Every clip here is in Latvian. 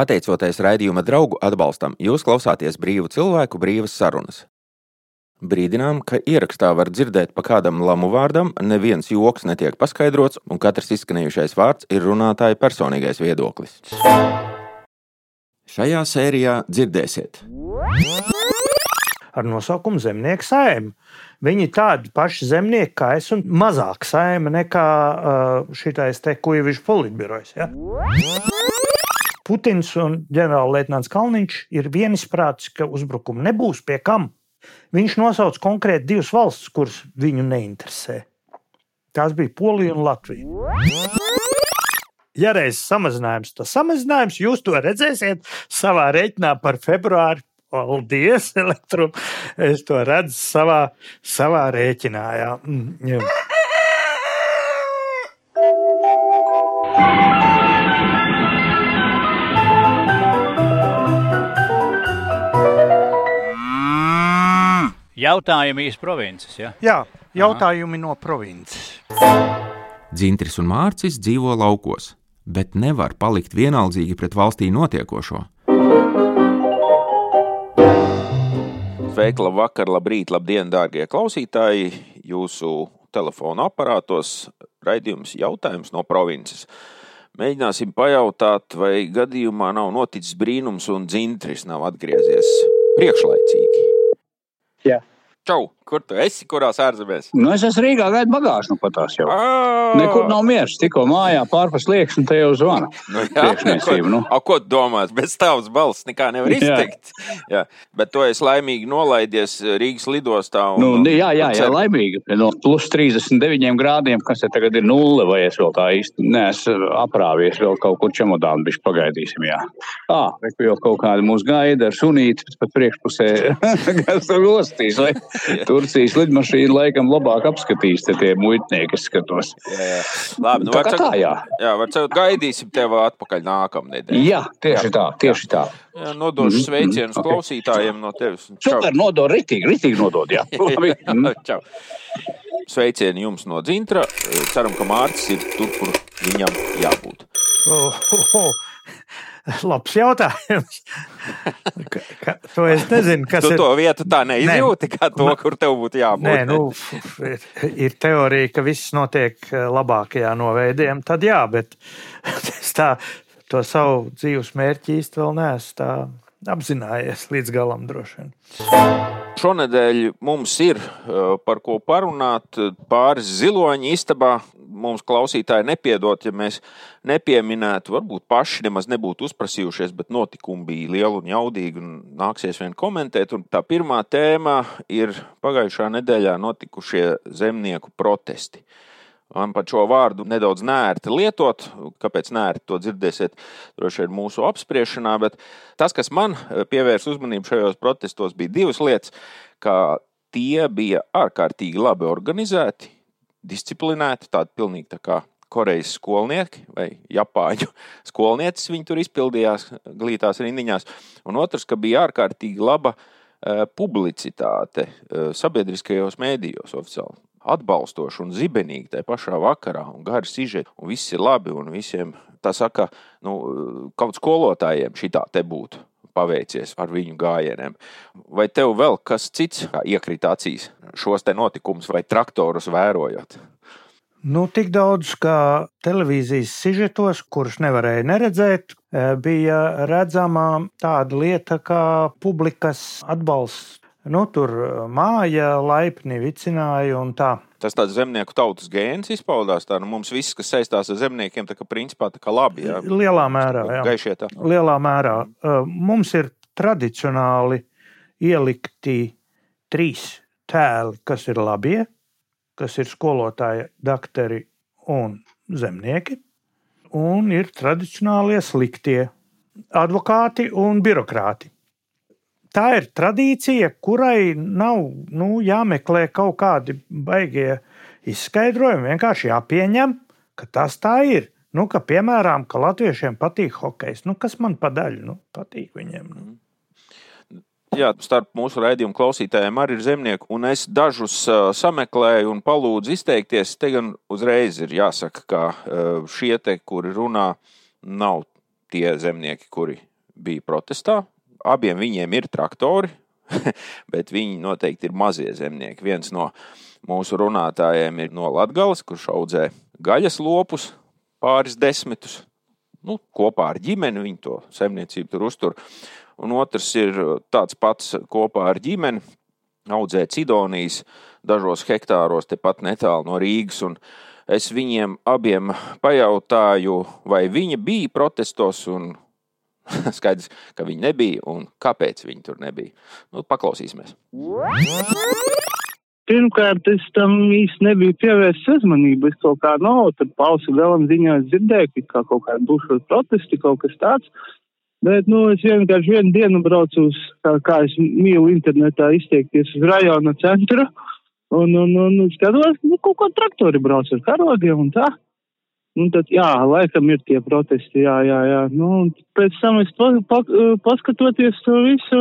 Pateicoties raidījuma draugu atbalstam, jūs klausāties brīvu cilvēku brīvas sarunas. Brīdinām, ka ierakstā var dzirdēt pa kādam lamu vārdam, neviens joks netiek paskaidrots, un katrs izskanējušais vārds ir runātāja personīgais viedoklis. Šajā sērijā dzirdēsiet. ar nosaukumu Zemnieku saima. Viņi tādi paši zemnieki kā es, un mazāk saima nekā uh, šitais te kuģis politbirojas. Ja? Putins un ģenerālleitnants Kalniņš ir vienisprātis, ka uzbrukumu nebūs pie kam. Viņš nosauc konkrēti divas valstis, kuras viņu neinteresē. Tās bija Polija un Latvija. Ja reizes samazinājums, tas samazinājums jūs to redzēsiet savā rēķinā par februāri. Paldies, elektrum. Es to redzu savā, savā rēķinā. Jā. Mm, jā. Jautājumi īsti provinces. Ja? jā, jautājumi no provinces. Dzintris un Mārcis dzīvo laukos, bet nevar palikt vienaldzīgi pret valstī notiekošo. Sveiki, labvakar, labrīt, labdien, dārgie klausītāji! Jūsu telefona aparātos raidījums jautājums no provinces. Mēģināsim pajautāt, vai gadījumā nav noticis brīnums un dzintris nav atgriezies priekšlaicīgi. Jā. Kur tu esi? Kurās ārzemēs? Nu, es esmu Rīgā gaidu bagāžu, nu patās jau. À, Nekur nav miers, tikko mājā pārpas liekas, un te jau zvana. Nu, jā, ko, nu. a, ko tu domā? Bez tavas balss nekā nevar Jā. izteikt. Jā. Bet tu esi laimīgi nolaidies Rīgas lidostā. Un, Nu, jā, jā, jā, cer- laimīgi. No plus 39 grādiem, kas te tagad ir nulle, vai es vēl tā īsti neesmu aprāvies, vēl kaut kur čemodānu bišķi pagaidīsim, jā. Ā, reku jau kaut kādi mūs gaida ar sunīti, pat priekšpusē, kas tur ostīs, vai Turcijas lidmašīna laikam labāk apskatīs tie muitnieki, es skatos. Jā, jā. Labi, nu, Tā kā tā, jā. Jā, var cer, gaidīsim tevi atpakaļ nākamnedēļ. Jā, tieši tā, tieši tā. Jā, nodošu Mhm, sveicienus mhm, ok. klausītājiem no tevis. Super, nodod, ritīgi, ritīgi nodod, jā. Labi. Mm. Čau. Sveicieni jums no Dzintra. Ceram, ka Mārcis ir tur, kur viņam jābūt. Oh, oh, oh. Labs jautājums. Ka, to es nezinu, kas Tu ir. to vietu tā neizjūti, kā to, kur tev būtu jābūt. Nē, nu, ir, ir teorija, ka viss notiek eh, labākajā no veidiem. Tad jā, bet es tā, to savu dzīves mērķi īsti vēl neesmu apzinājies līdz galam droši vien. Šonadēļ mums ir par ko parunāt. Pāris ziloņi istabā mums klausītāji nepiedot, ja mēs nepieminētu, varbūt paši nemaz nebūtu uzprasījušies, bet notikumi bija lieli un jaudīgi un nāksies vien komentēt. Un tā pirmā tēma ir pagājušā nedēļā notikušie zemnieku protesti. Man pat šo vārdu nedaudz nērti lietot. Kāpēc nērti to dzirdēsiet? Droši vien mūsu apspriešanā. Bet tas, kas man eh, pievērsa uzmanību šajos protestos, bija divas lietas. Kā tie bija ārkārtīgi labi organizēti, disciplinēti, tādi pilnīgi tā kā Korejas skolnieki vai Japāņu skolnieces. Viņi tur izpildījās glītās rindiņās. Un otrs, ka bija ārkārtīgi laba eh, publicitāte eh, sabiedriskajos mēdījos oficiāli atbalstoši un zibenīgi tajā pašā vakarā, un gari sižeti, un viss ir labi, un visiem tā saka, nu, kaut skolotājiem šī te būtu paveicies ar viņu gājieniem. Vai tev vēl kas cits iekrīt acīs šos te notikumus vai traktorus vērojot? Nu, tik daudz, kā televīzijas sižetos, kurus nevarēja neredzēt, eh, bija redzama tāda lieta kā publikas atbalsts. Nu, tur eh, māja laipni vicināja un tā. Tas tāds zemnieku tautas gēns izpaudās. Tā, nu, mums viss, kas saistās ar zemniekiem, tā kā principā tā kā labi. Jā. Lielā mērā, jā. Gaišie tā. Lielā mērā. Uh, Mums ir tradicionāli ielikti trīs tēli, kas ir labie, kas ir skolotāji, doktori un zemnieki, un ir tradicionālie sliktie advokāti un birokrāti. Tā ir tradīcija, kurai nav nu, jāmeklē kaut kādi baigie izskaidrojumi. Vienkārši jāpieņem, ka tas tā ir. Nu, ka, piemēram, ka latviešiem patīk hokejs. Nu, kas man padaļ? Nu, patīk viņiem. Nu. Jā, starp mūsu raidījumu klausītājiem arī ir zemnieki, un es dažus uh, sameklēju un palūdzu izteikties. Te gan uzreiz ir jāsaka, ka uh, šie te, kuri runā, nav tie zemnieki, kuri bija protestā. Abiem viņiem ir traktori, bet viņi noteikti ir mazie zemnieki. Viens no mūsu runātājiem ir no Latvijas, kurš audzē gaļas lopus, pāris desmitus. Nu, kopā ar ģimeni viņi to saimniecību tur uztur. Un otrs ir tāds pats kopā ar ģimeni, audzē cidonijas dažos hektāros, tepat netālu no Rīgas. Es viņiem abiem pajautāju, vai viņi bija protestos, un skaidrs, ka viņi nebija, un kāpēc viņi tur nebija. Nu, paklausīsimies. Pirmkārt, es tam īsti nebiju pievērsis uzmanību. Es kaut kā nav, no, tad pausu galam ziņā dzirdēju, ka kaut kāda būšot protesti, kaut kas tāds. Bet, nu, es vienkārši vienu dienu braucu uz, kā, kā es mīlu internetā izteikties, uz rajona centru. Un, un, un skatos, nu, kaut ko traktori brauc ar karogiem un tā. Un tad, jā, laikam ir tie protesti, jā, jā, jā. Nu, pēc tam es pa, pa, paskatoties to visu,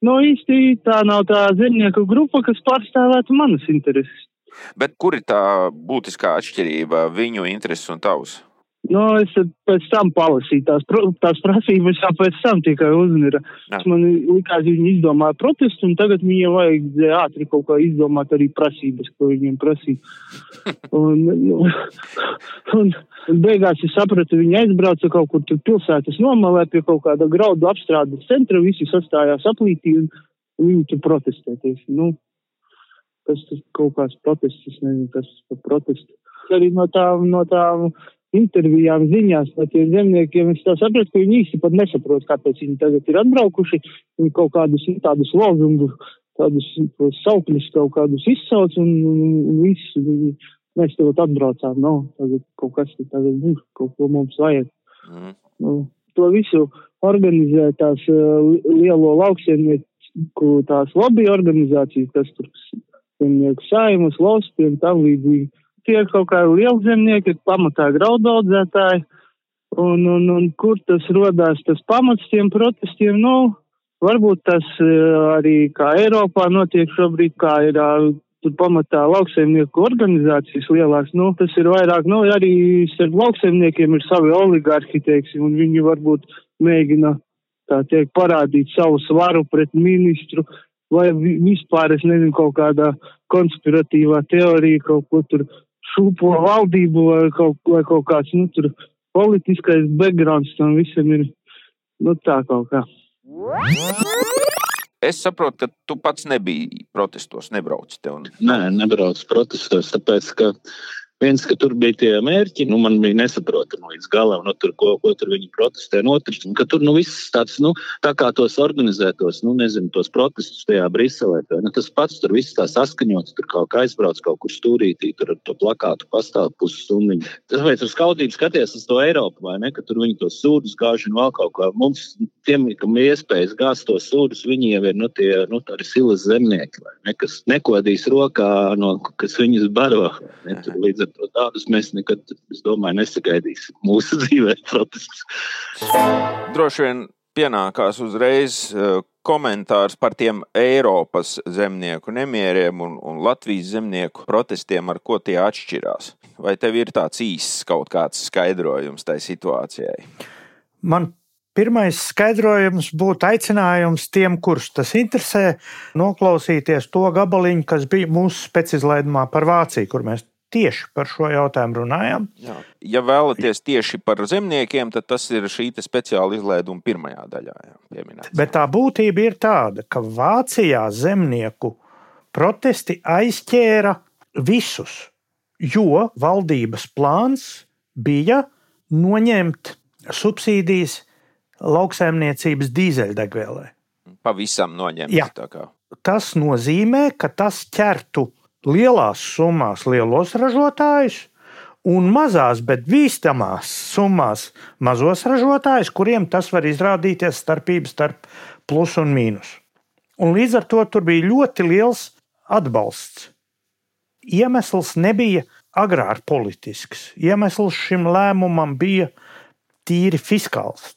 Nu, īsti tā nav tā zemnieku grupa, kas pārstāvētu manas intereses. Bet kur ir tā būtiskā atšķirība viņu intereses un tavas? Nu, es pēc tam palasīju tās, tās prasības, jau pēc tam tikai uzmira. Man likās, viņi izdomāja protestu, un tagad viņiem vajag ātri kaut kā izdomāt arī prasības, ko viņiem prasīja. un, nu, un, un beigās es sapratu, viņi aizbrauca kaut kur tur pilsētas nomalē pie kaut kāda graudu apstrādes centra, visi sastājās aplītī, un, un viņi tur protestēties. Nu, kas tas kaut kāds protests, es nezinu, kas par protestu. Arī no tām, no tām intervijām, ziņās no tiem zemniekiem, es tā sapratu, ka viņi īsti pat nesaprot, kāpēc viņi tagad ir atbraukuši. Viņi kaut kādus tādus lozungus, tādus saukļus kaut kādus izsauc un, un, un viss. Mēs tev atbraucām, nav, no, tagad kaut kas tagad būs, kaut ko mums vajag. Mm. Nu, to visu organizē tās uh, lielo lauksiemnieku, tās lobby organizācijas, kas tur zemnieku saimas, lauspiem, tam līdzīgi tie kaut kādi lielzemnieki, pamatā graudaudzētāji, un, un, un kur tas rodās, tas pamats tiem protestiem, nu, varbūt tas eh, arī kā Eiropā notiek šobrīd, kā ir tur pamatā lauksaimnieku organizācijas lielās, nu, tas ir vairāk, nu, arī starp lauksaimniekiem ir savi oligarhi, teiksim, un viņi varbūt mēģina, tā teikt, parādīt savu svaru pret ministru, vai vispār, es nezinu, kaut kādā konspiratīvā teorija, kaut ko tur šūpo valdību vai kaut, vai kaut kāds, nu, tur politiskais backgrounds tam visam ir, nu, tā kaut kā. Es saprotu, ka tu pats nebija protestos, nebrauc te. Un... Nē, nebrauc protestos, tāpēc, ka Viens, ka tur bija tie mērķi, nu, man bija nesaprotami līdz galam, nu, tur, ko, ko tur viņi protestē. Un otrs, ka tur nu, viss tāds, nu, tā kā tos organizētos, nu, nezinu, tos protestus tajā Briselē, tā, nu, tas pats tur viss tā saskaņots, tur kaut kā aizbrauc kaut kur stūrītī, tur ar to plakātu pastāv pusstundiņu. Tāpēc uz skaudību skaties uz to Eiropu, vai ne, ka tur viņi tos sūdus gāž un vēl kaut kā. Mums, tiem, kam ir iespējas gāzt tos sūdus, viņi jau ir, nu, tie, nu, tādi silas zemnieki, vai ne, kas nekodīs rokā, no, kas viņus baro. Ne, tur, līdz ar to tādus mēs nekad, es domāju, nesagaidīsim mūsu dzīvē protestus. Droši vien pienākās uzreiz eh, komentārs par tiem Eiropas zemnieku nemieriem un, un Latvijas zemnieku protestiem, ar ko tie atšķirās. Vai tev ir tāds īsts kaut kāds skaidrojums tai situācijai? Man Pirmais skaidrojums būtu aicinājums tiem, kurus tas interesē, noklausīties to gabaliņu, kas bija mūsu speciālajā par Vāciju, kur mēs tieši par šo jautājumu runājam. Jā. Ja vēlaties tieši par zemniekiem, tad tas ir šī speciāla izlaiduma pirmajā daļā. Jā, Bet tā būtība ir tāda, ka Vācijā zemnieku protesti aizķēra visus, jo valdības plāns bija noņemt subsīdijas lauksaimniecības dīzeļdegvielai. Pavisam noņemt. Jā. Tas nozīmē, ka tas ķertu lielās summās lielos ražotājus un mazās, bet bīstamās summās mazos ražotājus, kuriem tas var izrādīties starpības starp plus un mīnus. Un līdz ar to tur bija ļoti liels atbalsts. Iemesls nebija agrāri politisks. Iemesls šim lēmumam bija tīri fiskāls.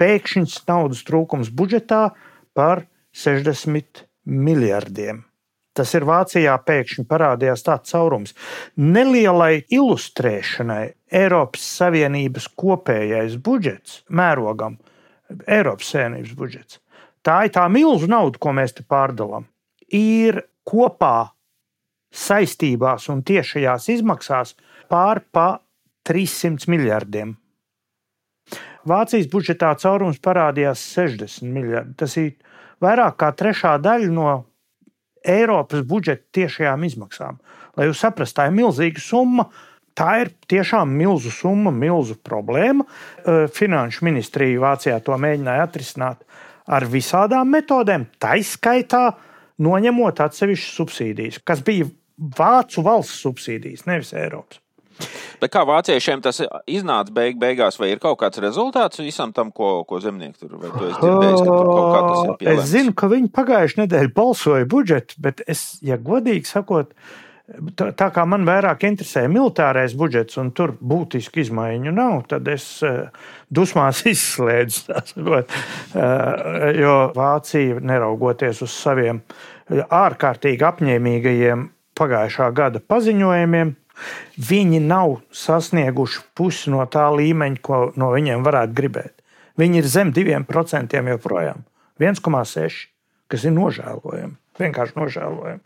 Pēkšņs naudas trūkums budžetā par 60 miljardiem. Tas ir Vācijā pēkšņi parādījās tāds caurums. Nelielai ilustrēšanai Eiropas Savienības kopējais budžets mērogam, Eiropas Savienības budžets. Tā ir tā milzu nauda, ko mēs te pārdalām. Ir kopā saistībās un tiešajās izmaksās pār pa 300 miljardiem. Vācijas budžetā caurums parādījās 60 miljardi. Tas ir vairāk kā trešā daļa no Eiropas budžeta tiešajām izmaksām. Lai jūs saprastu, tā ir milzīga summa. Tā ir tiešām milzu summa, milzu problēma. Finanšu ministrija Vācijā to mēģināja atrisināt ar visādām metodēm, taiskaitā noņemot atsevišķas subsīdijas, kas bija Vācu valsts subsīdijas, nevis Eiropas. Bet kā vāciešiem tas iznāca beig, beigās, vai ir kaut kāds rezultāts visam tam, ko, ko zemnieki tur vai tu esi dzirdējis, ka tur kaut kā tas ir pielēmts? Es zinu, ka viņi pagājušajā nedēļā balsoja budžetu, bet es, ja godīgi sakot, tā, tā kā man vairāk interesē militārais budžets un tur būtisku izmaiņu nav, tad es dusmās izslēdzu, sakot, jo Vācija, neraugoties uz saviem ārkārtīgi apņēmīgajiem pagājušā gada paziņojumiem, viņi nav sasnieguši pusi no tā līmeņa, ko no viņiem varētu gribēt. Viņi ir zem 2% joprojām. 1,6, kas ir nožēlojami. Vienkārši nožēlojami.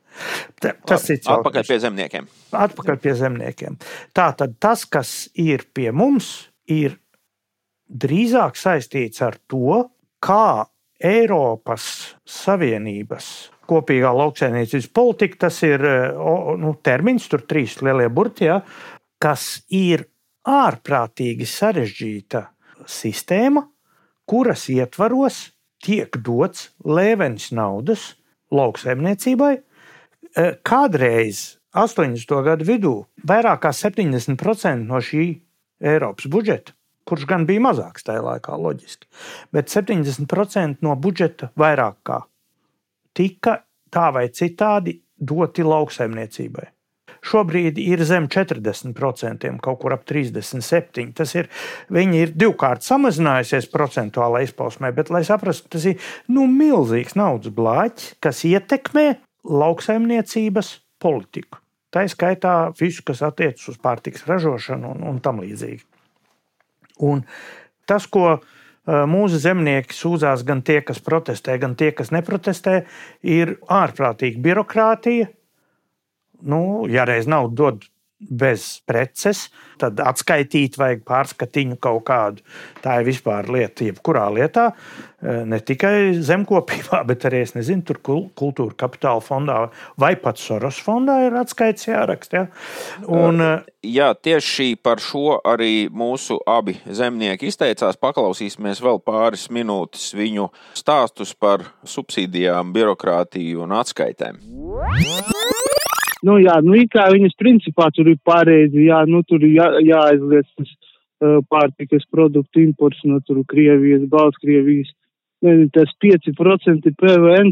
Tas ir cits. Atpakaļ pie zemniekiem. Atpakaļ pie zemniekiem. Tā tad tas, kas ir pie mums, ir drīzāk saistīts ar to, kā Eiropas Savienības kopīgā lauksaimniecības politika, tas ir nu, termins, tur trīs lielie burti, ja, kas ir ārprātīgi sarežģīta sistēma, kuras ietvaros tiek dots lēvens naudas lauksaimniecībai. E, kādreiz 80. gadu vidū vairāk kā 70% no šī Eiropas budžeta, kurš gan bija mazāks tajā laikā, loģiski, bet 70% no budžeta vairāk kā tika tā vai citādi doti lauksaimniecībai. Šobrīd ir zem 40%, kaut kur ap 37%. Tas ir, viņi ir divkārt samazinājusies procentuālā izpausmē, bet, lai saprastu, tas ir nu, milzīgs naudas blāķis, kas ietekmē lauksaimniecības politiku. Tā ir skaitā visu, kas attiecas uz pārtiks ražošanu un, un tam līdzīgi. Un tas, ko mūsu zemnieki sūdzās gan tie, kas protestē, gan tie, kas neprotestē, ir ārprātīga birokrātija. Nu, ja reiz nav dod bez preces, tad atskaitīt vajag pārskatiņu kaut kādu. Tā ir vispār lieta, jebkurā lietā, e, ne tikai zemkopībā, bet arī, es nezinu, tur kultūra kapitāla fondā vai pat Soros fondā ir atskaits jāraksta. Ja? Un, e, Jā, tieši par šo arī mūsu abi zemnieki izteicās. Paklausīsimies vēl pāris minūtes viņu stāstus par subsīdijām, birokrātiju un atskaitēm. Nu, jā, nu, kā viņas principā tur ir pareizi, jā, nu, tur jā, jāaizliedz tas uh, pārtikas produktu imports no tur Krievijas, Baltkrievijas. Nezinu, tas 5% PVN.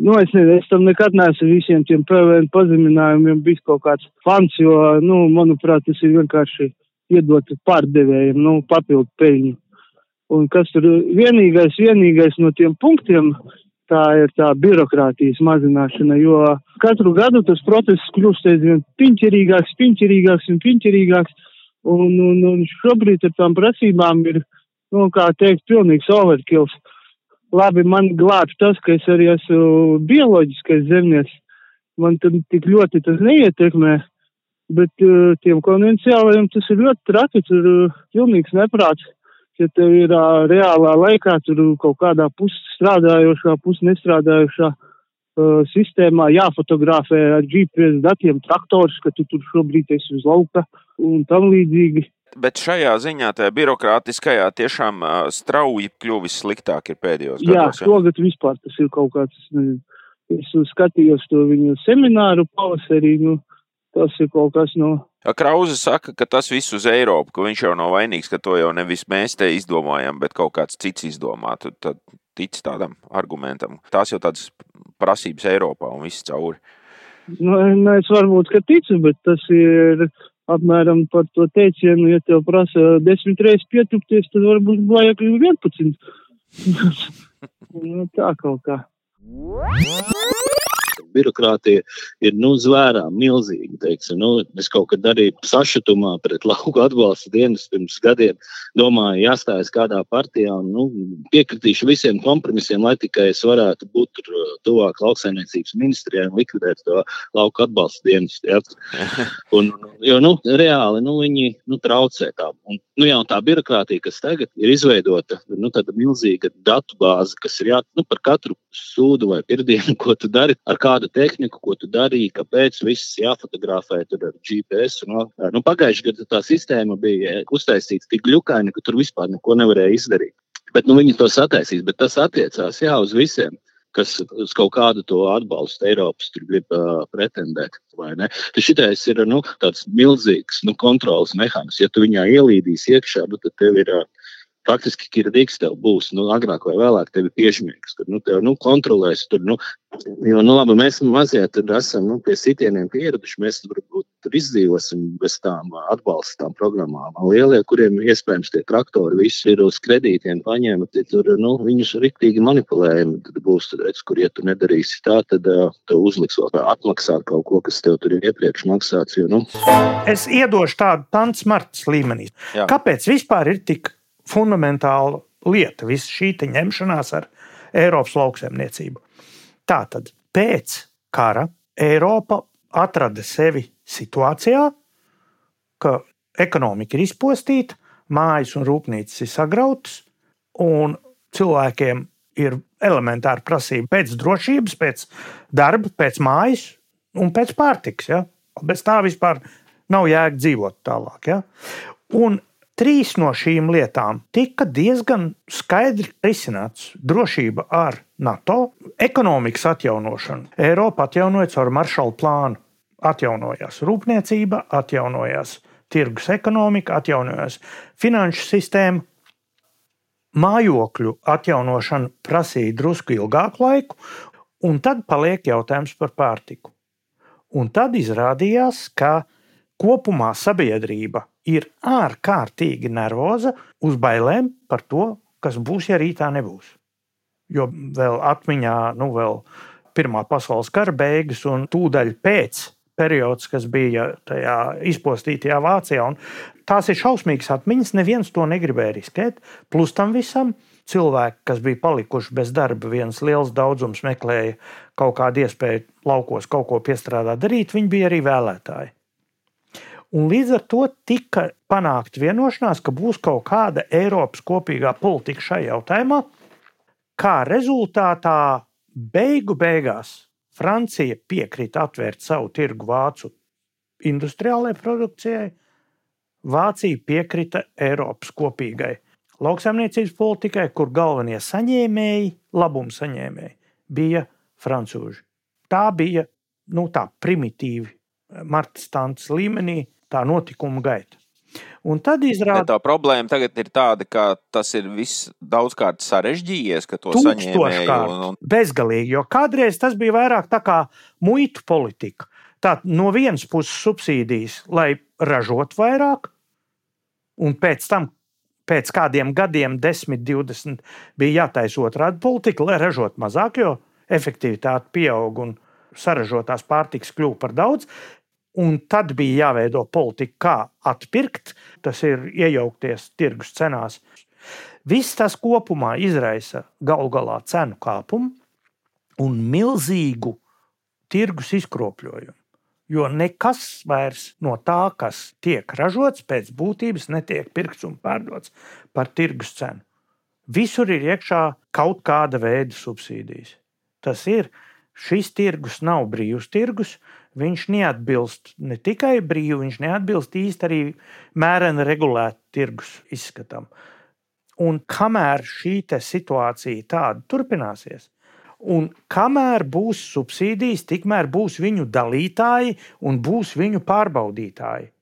Nu, es nezinu, es tam nekad neesmu visiem tiem PVN pazeminājumiem bijis kaut kāds fans, jo, nu, manuprāt, tas ir vienkārši iedot pārdevējiem, nu, papildu peļņu. Un kas tur vienīgais, vienīgais no tiem punktiem, uh, tā ir tā birokrātijas mazināšana, jo katru gadu tas process kļūst aizvien piņķerīgāks, piņķerīgāks un piņķerīgāks, un, un, un šobrīd ar tām prasībām ir, nu, kā teikt, pilnīgs overkills. Labi, man glāb tas, ka es arī esmu bioloģiskais zemnieks, man tad tik ļoti tas neietekmē, bet uh, tiem konvenciālajiem tas ir ļoti traki, tur uh, pilnīgs neprāts ja tev ir uh, reālā laikā tur kaut kādā pus strādājošā, pus nestrādājošā uh, sistēmā jāfotografē ar GPS datiem traktors, ka tu tur šobrīd esi uz lauka un tam līdzīgi. Bet šajā ziņā, tajā birokrātiskajā, tiešām uh, strauji kļuvis sliktāk ir pēdējos gados. Jā, šogad vispār tas ir kaut kāds, nezinu, es skatījos to viņu semināru pavasarī, nu, tas ir kaut kas no Krauze saka, ka tas viss uz Eiropu, ka viņš jau nav vainīgs, ka to jau nevis mēs te izdomājam, bet kaut kāds cits izdomā. Tad, tad tic tādam argumentam. Tās jau tādas prasības Eiropā un viss cauri. Nu, nu, es varbūt, ka ticu, bet tas ir apmēram par to teicienu, ja tev prasa desmit reizes pietupties, tad varbūt vajag 11. nu, tā kaut kā. Birokrātija ir nu, zvērā milzīga. Teiksim. Nu, es kaut kad arī sašutumā pret lauku atbalsta dienas pirms gadiem domāju, jāstājas kādā partijā un nu, piekritīšu visiem kompromisiem, lai tikai es varētu būt tur uh, tuvāk lauksaimniecības ministrijai un likvidēt to lauku atbalsta dienas. Ja? Un, jo nu, reāli nu, viņi nu, traucē tā. Un, nu, jā, tā birokrātija, kas tagad ir izveidota, nu, tāda milzīga datu bāze, kas ir jā, nu, par katru sūdu vai pirdienu, ko tu dari, ar kādu tehniku, ko tu darīji, kāpēc viss jāfotografē ar GPS. Un, nu, Pagājušajā gadā tā sistēma bija uztaisīta tik glukaina, ka tur vispār neko nevarēja izdarīt. Bet nu, viņi to sataisīs, bet tas attiecās jā, uz visiem kas uz kaut kādu to atbalstu Eiropas grib uh, pretendēt. Šitais ir nu, tāds milzīgs nu, kontrols mehānisms. Ja tu viņā ielīdīsi iekšā, nu, tad tev ir. Uh, faktiski kirdīgs tev būs. Nu, agrāk vai vēlāk tev ir piežmīgs. Tur nu, tev nu, kontrolēs. Tur, nu, jo, nu, labi, mēs mazie esam nu, pie sitieniem pieraduši. Mēs varbūt tur izdzīvosim bez tām atbalstām programmām. Lielie, kuriem iespējams tie traktori visi ir uz kredītiem paņemti, tur nu, viņus riktīgi manipulējami. Tad būs, tad, redz, kur ja tu nedarīsi tā, tad uh, tev uzliks vēl atmaksāt kaut ko, kas tev tur ir iepriekš maksāts. Jo, nu. Es iedošu tādu pants martas līmenī. Jā. Kāpēc vispār ir tik fundamentāla lieta, visa šī ņemšanās ar Eiropas lauksaimniecību. Tātad pēc kara Eiropa atrada sevi situācijā, ka ekonomika ir izpostīta, mājas un rūpnīcas ir sagrautas, un cilvēkiem ir elementāra prasība pēc drošības, pēc darba, pēc mājas un pēc pārtikas. Ja? Bez tā vispār nav jēga dzīvot tālāk. Ja? Un Trīs no šīm lietām tika diezgan skaidri risināts. Drošība ar NATO, ekonomikas atjaunošana. Eiropa atjaunoja caur maršalu plānu. Atjaunojās rūpniecība, atjaunojās tirgus ekonomika, atjaunojās finanšu sistēma. Mājokļu atjaunošana prasīja drusku ilgāku laiku, un tad paliek jautājums par pārtiku. Un tad izrādījās, ka kopumā sabiedrība ir ārkārtīgi nervoza uz bailēm par to, kas būs, ja rītā nebūs. Jo vēl atmiņā, nu, vēl Pirmā pasaules kara beigas un tūdaļ pēc periods, kas bija tajā izpostītajā Vācijā. Tās ir šausmīgas atmiņas, neviens to negribēja riskēt. Plus tam visam cilvēki, kas bija palikuši bez darba, viens liels daudzums meklēja kaut kādu iespēju laukos kaut ko piestrādāt, darīt, viņi bija arī vēlētāji. Un līdz ar to tika panākta vienošanās, ka būs kaut kāda Eiropas kopīgā politika šajā jautājumā. Kā rezultātā beigu beigās Francija piekrita atvērt savu tirgu vācu industriālajai produkcijai, Vācija piekrita Eiropas kopīgai lauksaimniecības politikai, kur galvenie saņēmēji, labuma saņēmēji, bija francūži. Tā bija nu, tā primitīvi Marta Stāns līmenī tā notikuma gaita. Un tad izrādās, ka tā problēma tagad ir tāda, ka tas ir viss daudzkārt sarežģījies, ka to saņēmēju. Un. Bezgalīgi, jo kādreiz tas bija vairāk tā kā muitu politika. Tā no vienas puses subsīdijas, lai ražotu vairāk, un pēc tam, pēc kādiem gadiem, 10, 20, bija jātaisa otrādi politika, lai ražotu mazāk, jo efektivitāte pieaug un saražotās pārtikas kļuva par daudz. Un tad bija jāveido politika, kā atpirkt, tas ir iejaukties tirgus cenās. Viss tas kopumā izraisa galu galā cenu kāpumu un milzīgu tirgus izkropļojumu. Jo nekas vairs no tā, kas tiek ražots, pēc būtības netiek pirkts un pārdots par tirgus cenu. Visur ir iekšā kaut kāda veida subsīdijas. Tas ir, šis tirgus nav brīvs tirgus, viņš neatbilst ne tikai brīvi, viņš neatbilst īsti arī mēreni regulētu tirgus izskatam. Un kamēr šī situācija tāda turpināsies, un kamēr būs subsīdijas, tikmēr būs viņu dalītāji un būs viņu pārbaudītāji.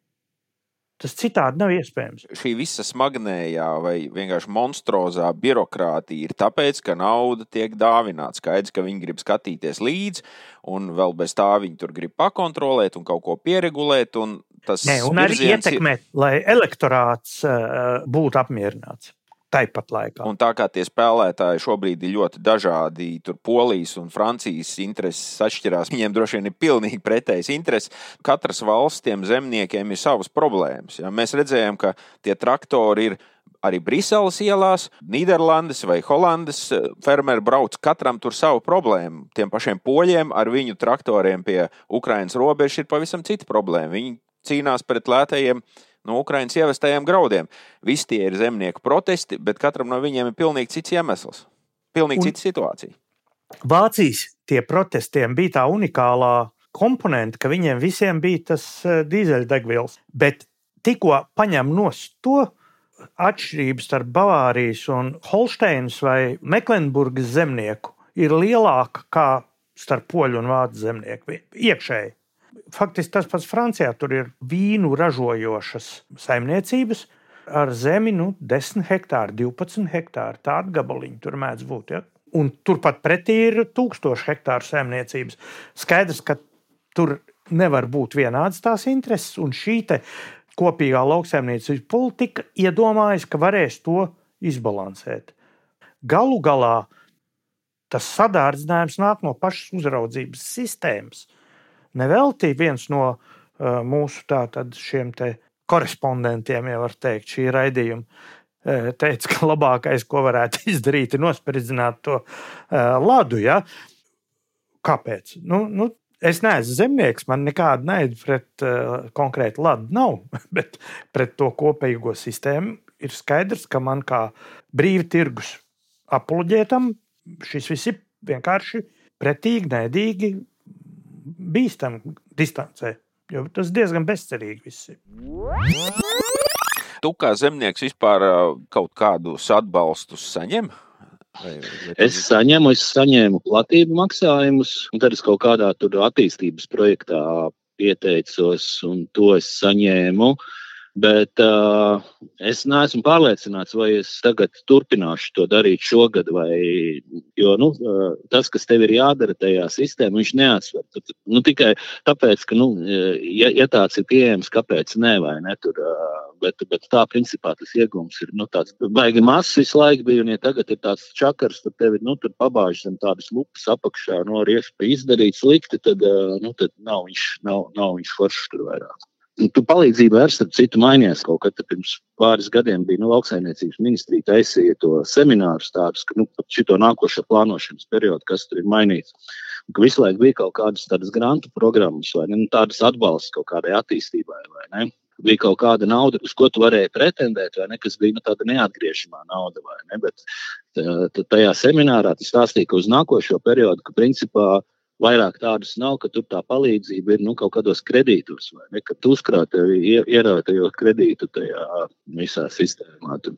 Tas citādi nav iespējams. Šī visa smagnējā vai vienkārši monstrozā birokrātija ir tāpēc, ka nauda tiek dāvināta. Skaidrs, ka viņi grib skatīties līdzi, un vēl bez tā viņi tur grib pakontrolēt un kaut ko pieregulēt. Un tas Nē, un arī ietekmēt, ir... lai elektorāts uh, būtu apmierināts. Tāpat laikā. Un tā kā tie spēlētāji šobrīd ir ļoti dažādi, tur Polijas un Francijas intereses atšķirās, viņiem droši vien ir pilnīgi pretējas intereses. Katras valsts tiem zemniekiem ir savas problēmas. Ja? Mēs redzējām, ka tie traktori ir arī Briseles ielās, Nīderlandes vai Holandes eh, fermeri brauc katram tur savu problēmu. Tiem pašiem poļiem ar viņu traktoriem pie Ukrainas robežas ir pavisam cita problēma. Viņi cīnās pret lētajiem no Ukraiņas ievestajiem graudiem. Visi tie ir zemnieku protesti, bet katram no viņiem ir pilnīgi cits iemesls, pilnīgi cita situācija. Vācijas tie protestiem bija tā unikālā komponente, ka viņiem visiem bija tas eh, dīzeļdegvielas. Bet tikko paņem no to atšķirības starp Bavārijas un Holsteinas vai Meklenburgas zemnieku ir lielāka kā starp poļu un vācu zemnieku iekšēji. Faktiski tas pats Francijā. Tur ir vīnu ražojošas saimniecības ar zemi nu, 10 hektāru, 12 hektāru. Tāda gabaliņa tur mēdz būt. Ja? Un turpat pretī ir 1000 hektāru saimniecības. Skaidrs, ka tur nevar būt vienādas tās intereses, un šī kopīgā lauksaimniecības politika iedomājas, ka varēs to izbalansēt. Galu galā tas sadārdzinājums nāk no pašas uzraudzības sistēmas. Nevelti viens no uh, mūsu tātad šiem te korespondentiem, ja var teikt, šī raidījuma uh, teica, ka labākais, ko varētu izdarīt, ir nospridzināt to uh, ladu. Ja? Kāpēc? Nu, nu, es neesmu zemnieks, man nekāda naida pret uh, konkrētu ladu nav, bet pret to kopējo sistēmu ir skaidrs, ka man kā brīvi tirgus apoloģētam šis viss ir vienkārši pretīgi, nēdīgi, bīstami distancē. Jo tas diezgan bezcerīgi viss ir. Tu kā zemnieks vispār kaut kādus atbalstus saņem? Vai, vai es saņemu, es saņēmu platību maksājumus, un tad es kaut kādā attīstības projektā pieteicos, un to es saņēmu. Uh, Bet uh, es neesmu pārliecināts, vai es tagad turpināšu to darīt šogad, vai jo, nu, tas, kas tev ir jādara tajā sistēmā, viņš neatsver. Nu, tikai tāpēc, ka, nu, ja, ja tāds ir pieejams, kāpēc ne, vai ne? Tur, bet, bet tā, principā, tas iegūms ir nu, tāds baigi mazs visu laiku bija, un ja tagad ir tāds čakars, tad tev ir nu, pabāžas zem tādas lupas apakšā, no rieksta izdarīt slikti, tad, nu, tad nav viņš, nav, nav viņš foršs tur vairāk. Tu palīdzību ar citu mainījies kaut kad pirms pāris gadiem. Bija nu, lauksaimniecības ministrija taisīja to seminārus tādus, ka nu, šito nākošo plānošanas periodu, kas tur ir mainīts. Un, ka visu laiku bija kaut kādas tādas grantu programmas vai ne, nu, tādas atbalsts kaut kādai attīstībai. Bija kaut kāda nauda, uz ko tu varēji pretendēt, vai ne, kas bija nu, tāda neatgriežamā nauda. Ne, bet tajā seminārā tas stāstīja, ka uz nākošo periodu, ka principā vairāk tādas nav, ka tur tā palīdzība ir nu, kaut kādos kredītos, vai ne? Kad uzkrāt ierautajos kredītu tajā visā sistēmā. Tur.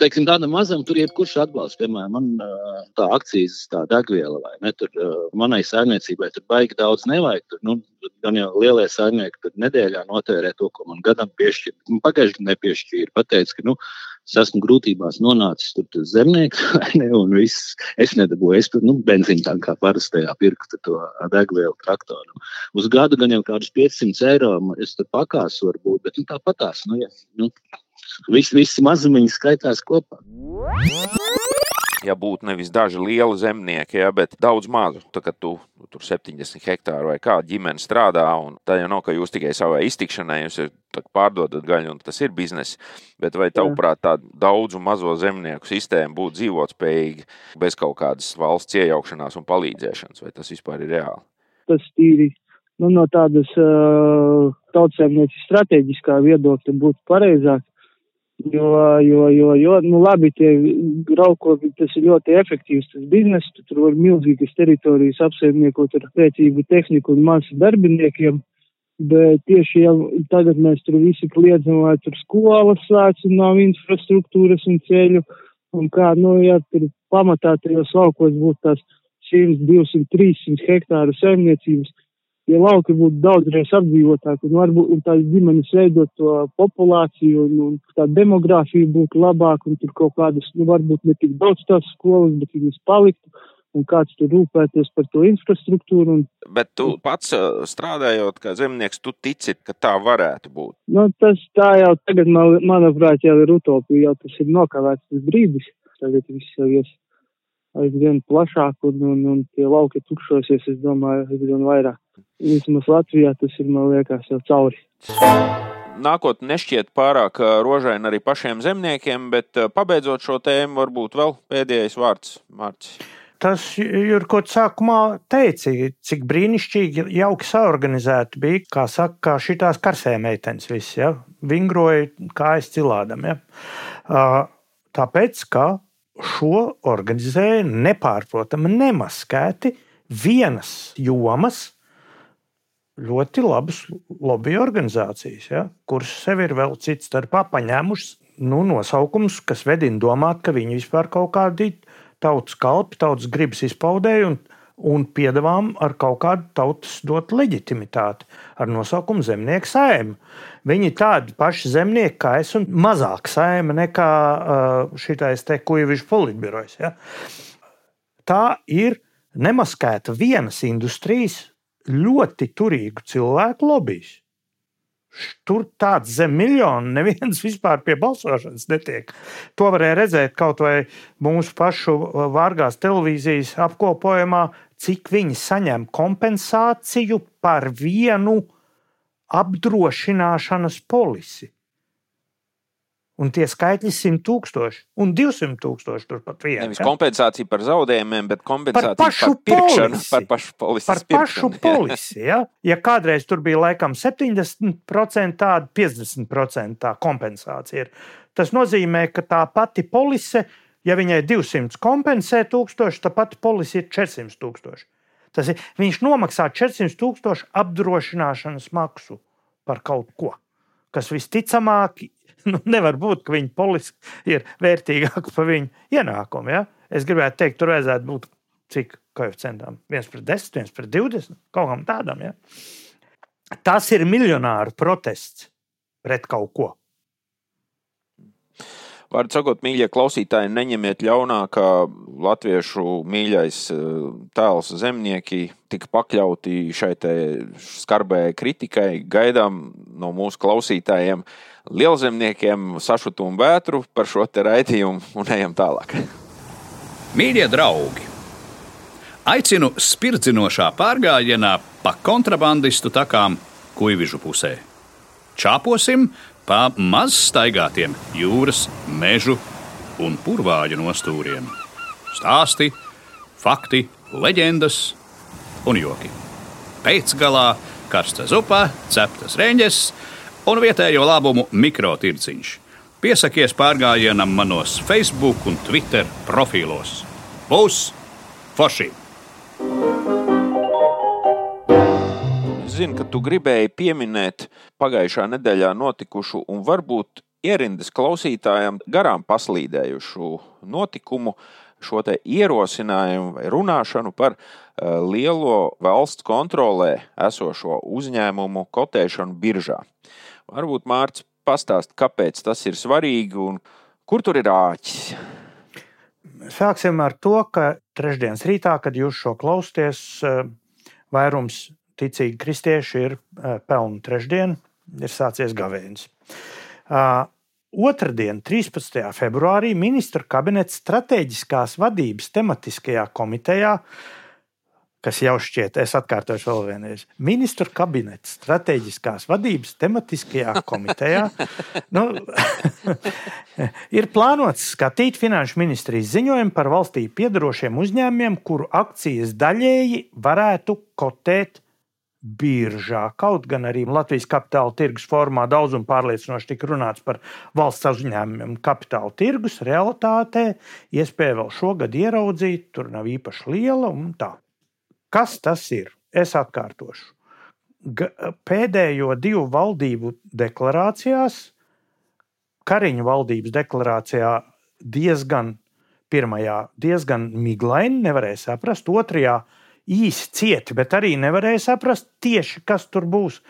Teiksim, tādam mazam tur jebkurš atbalsts, piemēram, man tā akcijas, tā degviela, vai ne, tur manai saimniecībai tur baigi daudz nevajag. Tur, nu, gan jau lielie saimnieki tur nedēļā notērē to, ko man gadam piešķir. Pagājušajā gadā nepiešķīra, pateica, ka, nu, es esmu grūtībās nonācis tur tas zemnieks, ne, un viss, es nedabūju, es tur, nu, benzīnu tā kā parastajā pirktu to degvielu traktoru. Uz gadu gan jau kādus 500 eiro es tur pakāsu varbūt, bet nu, tāpatās, nu, ja, nu, visi, visi mazumiņi skaitās kopā ja būtu nevis daži lieli zemnieki, ja, bet daudz mazu. Tā, kad tu tur 70 hektāru vai kāda ģimene strādā, un tā jau nav, ka jūs tikai savai iztikšanai jūs pārdodat gaļu, un tas ir bizness. Bet vai tavuprāt, tā daudzu mazo zemnieku sistēma būtu dzīvotspējīga bez kaut kādas valsts iejaukšanās un palīdzēšanas, vai tas vispār ir reāli? Tas tīri nu, no tādas uh, tautsēmniecības strateģiskā viedokļa būtu pareizāk Jo, jo, jo, jo nu labi, tie graukoki, tas ir ļoti efektīvs tas biznes, tu tur var milzīgas teritorijas apsaimniekot ar pēcīgu tehniku un masu darbiniekiem, bet tieši jau tagad mēs tur visi kliedzam, lai tur skolas sāc un nav infrastruktūras un ceļu, un kā, nu, ja tur pamatā tajos laukos būtu tās 100, 200, 300 hektāru saimniecības, ja lauki būtu daudzreiz apdzīvotāki un varbūt un tās ģimenes veidot to populāciju un, un tā demogrāfija būtu labāka un tur kaut kādas, nu, varbūt ne tik daudz tās skolas, bet viņas paliktu, un kāds tur rūpētos par to infrastruktūru. Un... Bet tu pats strādājot kā zemnieks, tu tici, ka tā varētu būt? Nu, tas tā jau tagad, man, manuprāt, jau ir utopija, jau tas ir nokavēts tas brīdis. Tagad viss jau ies aizvien plašāk un, un, un tie lauki tukšosies, es domāju, aizvien vairāk. Vismaz Latvijā tas ir, man liekas, jau cauri. Nākotnē nešķiet pārāk rožaina arī pašiem zemniekiem, bet pabeidzot šo tēmu, varbūt vēl pēdējais vārds Mārcis tas, Jurko, sākumā teica, cik brīnišķīgi, jauki saorganizēti bija, kā saka, kā šitās karsē meitenes viss, ja, vingroja kājas cilādam, ja. Tāpēc, ka šo organizēja nepārprotami nemaskēti vienas jomas, ļoti labas lobby organizācijas, ja, kuras sev ir vēl cits starpā paņēmušas nu, nosaukums, kas vedina domāt, ka viņi vispār kaut kādi tautas kalpi, tautas gribas izpaudēji un, un piedāvām ar kaut kādu tautas dot leģitimitāti ar nosaukumu zemnieku saima. Viņi tādi paši zemnieki kā es, un mazāk saima nekā šitais te kuģivišķi politbirojas. Ja? Tā ir nemaskēta vienas industrijas ļoti turīgu cilvēku lobbyis. Tur tāds zem miljonu neviens vispār pie balsošanas netiek. To varēja redzēt kaut vai mūsu pašu vārgās televīzijas apkopojumā, cik viņi saņem kompensāciju par vienu apdrošināšanas polisi. Un tie skaitļi ir 100 tūkstoši un 200 tūkstoši turpat vienā. Nevis kompensācija par zaudējumiem, bet kompensācija par pašu par pirkšanu, polisi. par pašu polisi. Par pašu polisi. Ja? ja kādreiz tur bija laikam 70%, tāda 50% tā kompensācija ir. Tas nozīmē, ka tā pati polise, ja viņai 200 kompensē tūkstoši, tad pati polise ir 400 tūkstoši. Tas ir, viņš nomaksā 400 tūkstošu apdrošināšanas maksu par kaut ko, kas visticamāk nu, nevar būt, ka viņa polisi ir vērtīgāka par viņu ienākumu. Ja? Es gribētu teikt, tur vajadzētu būt cik koeficientām? 1 pret 10, 1 pret 20, kaut kam tādam. Ja? Tas ir miljonāru protests pret kaut ko. Vārdu sakot, mīļie klausītāji, neņemiet ļaunā, ka latviešu mīļais eh, tēls zemnieki tika pakļauti šai skarbējai kritikai. Gaidām no mūsu klausītājiem lielzemniekiem sašutumu vētru par šo te raidījumu un ejam tālāk. Mīļie draugi! Aicinu spirdzinošā pārgājienā pa kontrabandistu takām Kuivižu pusē. Čāposim pa maz staigātiem jūras, mežu un purvāļu nostūriem. Stāsti, fakti, leģendas un joki. Pēcgalā karsta zupa, ceptas reņģes un vietējo labumu mikrotirdziņš. Piesakies pārgājienam manos Facebook un Twitter profilos. Būs forši! Es zinu, ka tu gribēji pieminēt pagājušā nedēļā notikušu un varbūt ierindas klausītājiem garām paslīdējušu notikumu, šo ierosinājumu vai runāšanu par uh, lielo valsts kontrolē esošo uzņēmumu kotēšanu biržā. Varbūt Mārcis pastāst, kāpēc tas ir svarīgi un kur tur ir āķis. Sāksim ar to, ka trešdienas rītā, kad jūs šo klausāties, eh, vairums ticīgi kristieši ir pelnu trešdiena, ir sācies gavēnis. Otradien, 13. februārī, ministra kabinets strateģiskās vadības tematiskajā komitejā, kas jau šķiet, es atkārtošu vēl vienreiz, ministra kabinets strateģiskās vadības tematiskajā komitejā, nu, ir plānots skatīt finanšu ministrijas ziņojumu par valstī piedarošiem uzņēmumiem, kuru akcijas daļēji varētu kotēt biržā. Kaut gan arī Latvijas kapitāla tirgus formā daudz un pārliecinoši tika runāts par valsts uzņēmumiem, kapitāla tirgus realitātē iespēja vēl šogad ieraudzīt, tur nav īpaši liela un tā. Kas tas ir? Es atkārtošu. Pēdējo divu valdību deklarācijās, Kariņa valdības deklarācijā diezgan, pirmajā diezgan miglaini, nevarēja saprast, otrajā īsi cieti, bet arī nevarēja saprast tieši, kas tur būs.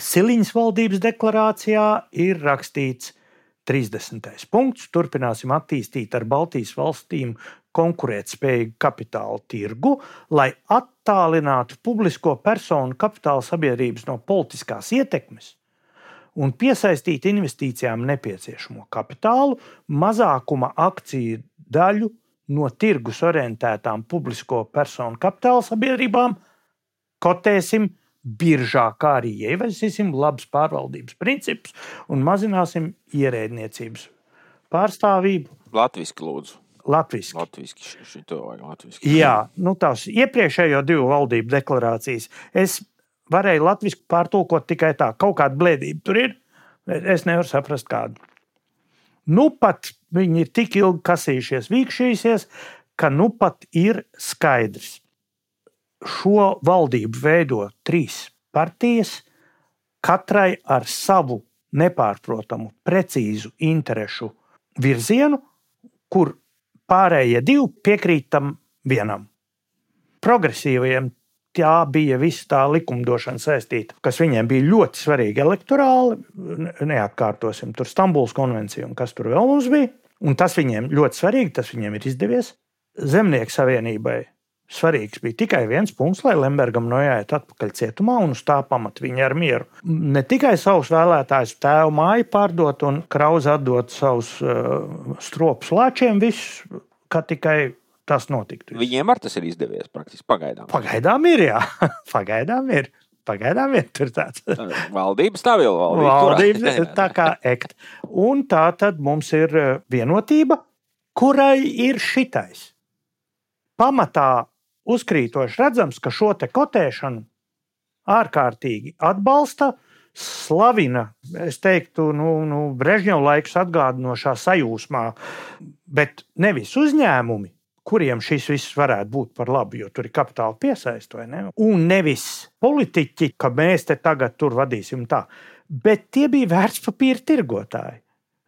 Siliņas valdības deklarācijā ir rakstīts 30. punkts. Turpināsim attīstīt ar Baltijas valstīm konkurētspējīgu kapitāla tirgu, lai attālinātu publisko personu kapitāla sabiedrības no politiskās ietekmes un piesaistītu investīcijām nepieciešamo kapitālu, mazākuma akciju daļu no tirgus orientētām publisko personu kapitāla sabiedrībām, kotēsim biržā, kā arī ieviesīsim labas pārvaldības principus un mazināsim ierēdniecības pārstāvību. Latvijas lūdzu. Latvijas. Latviski, šito vajag latviski. Jā, nu tās iepriekšējo divu valdību deklarācijas es varēju latviešu pārtulkot tikai tā, kaut kāda blēdība tur ir. Es nevaru saprast, kādu. Nu pat viņi ir tik ilgi kasījušies, vīkšījušies, ka nu pat ir skaidrs. Šo valdību veido trīs partijas, katrai ar savu nepārprotamu, precīzu interesu virzienu, kur pārējie divi piekrīt tam vienam. Progresīvajiem tā bija visa tā likumdošana saistīta, kas viņiem bija ļoti svarīga elektorāli. Neatkārtosim tur Stambulas konvenciju un kas tur vēl mums bija. Un tas viņiem ļoti svarīgi, tas viņiem ir izdevies. Zemnieku savienībai svarīgs bija tikai viens punkts, lai Lembergam noiet atpakaļ cietumā un uz tā pamata viņa ar mieru. Ne tikai savus vēlētājus tēvu māju pārdot un krauzi atdot savus uh, stropus lāčiem, visus, kā tikai tas notiktu. Viņiem ar tas ir izdevies praktiski pagaidām. Pagaidām ir, jā. pagaidām ir. Pagaidām ir tur tāds. Valdība stabila. Valdība, valdība tā kā ekt. Un tā tad mums ir eh, vienotība, kurai ir šitais. Pamatā uzkrītoši redzams, ka šo te kotēšanu ārkārtīgi atbalsta, slavina, es teiktu, nu, nu, Brežņeva laiks atgādinošā sajūsmā, bet nevis uzņēmumi, kuriem šis viss varētu būt par labu, jo tur ir kapitāla piesaiste, ne? un nevis politiķi, ka mēs te tagad tur vadīsim tā. Bet tie bija vērtspapīra tirgotāji,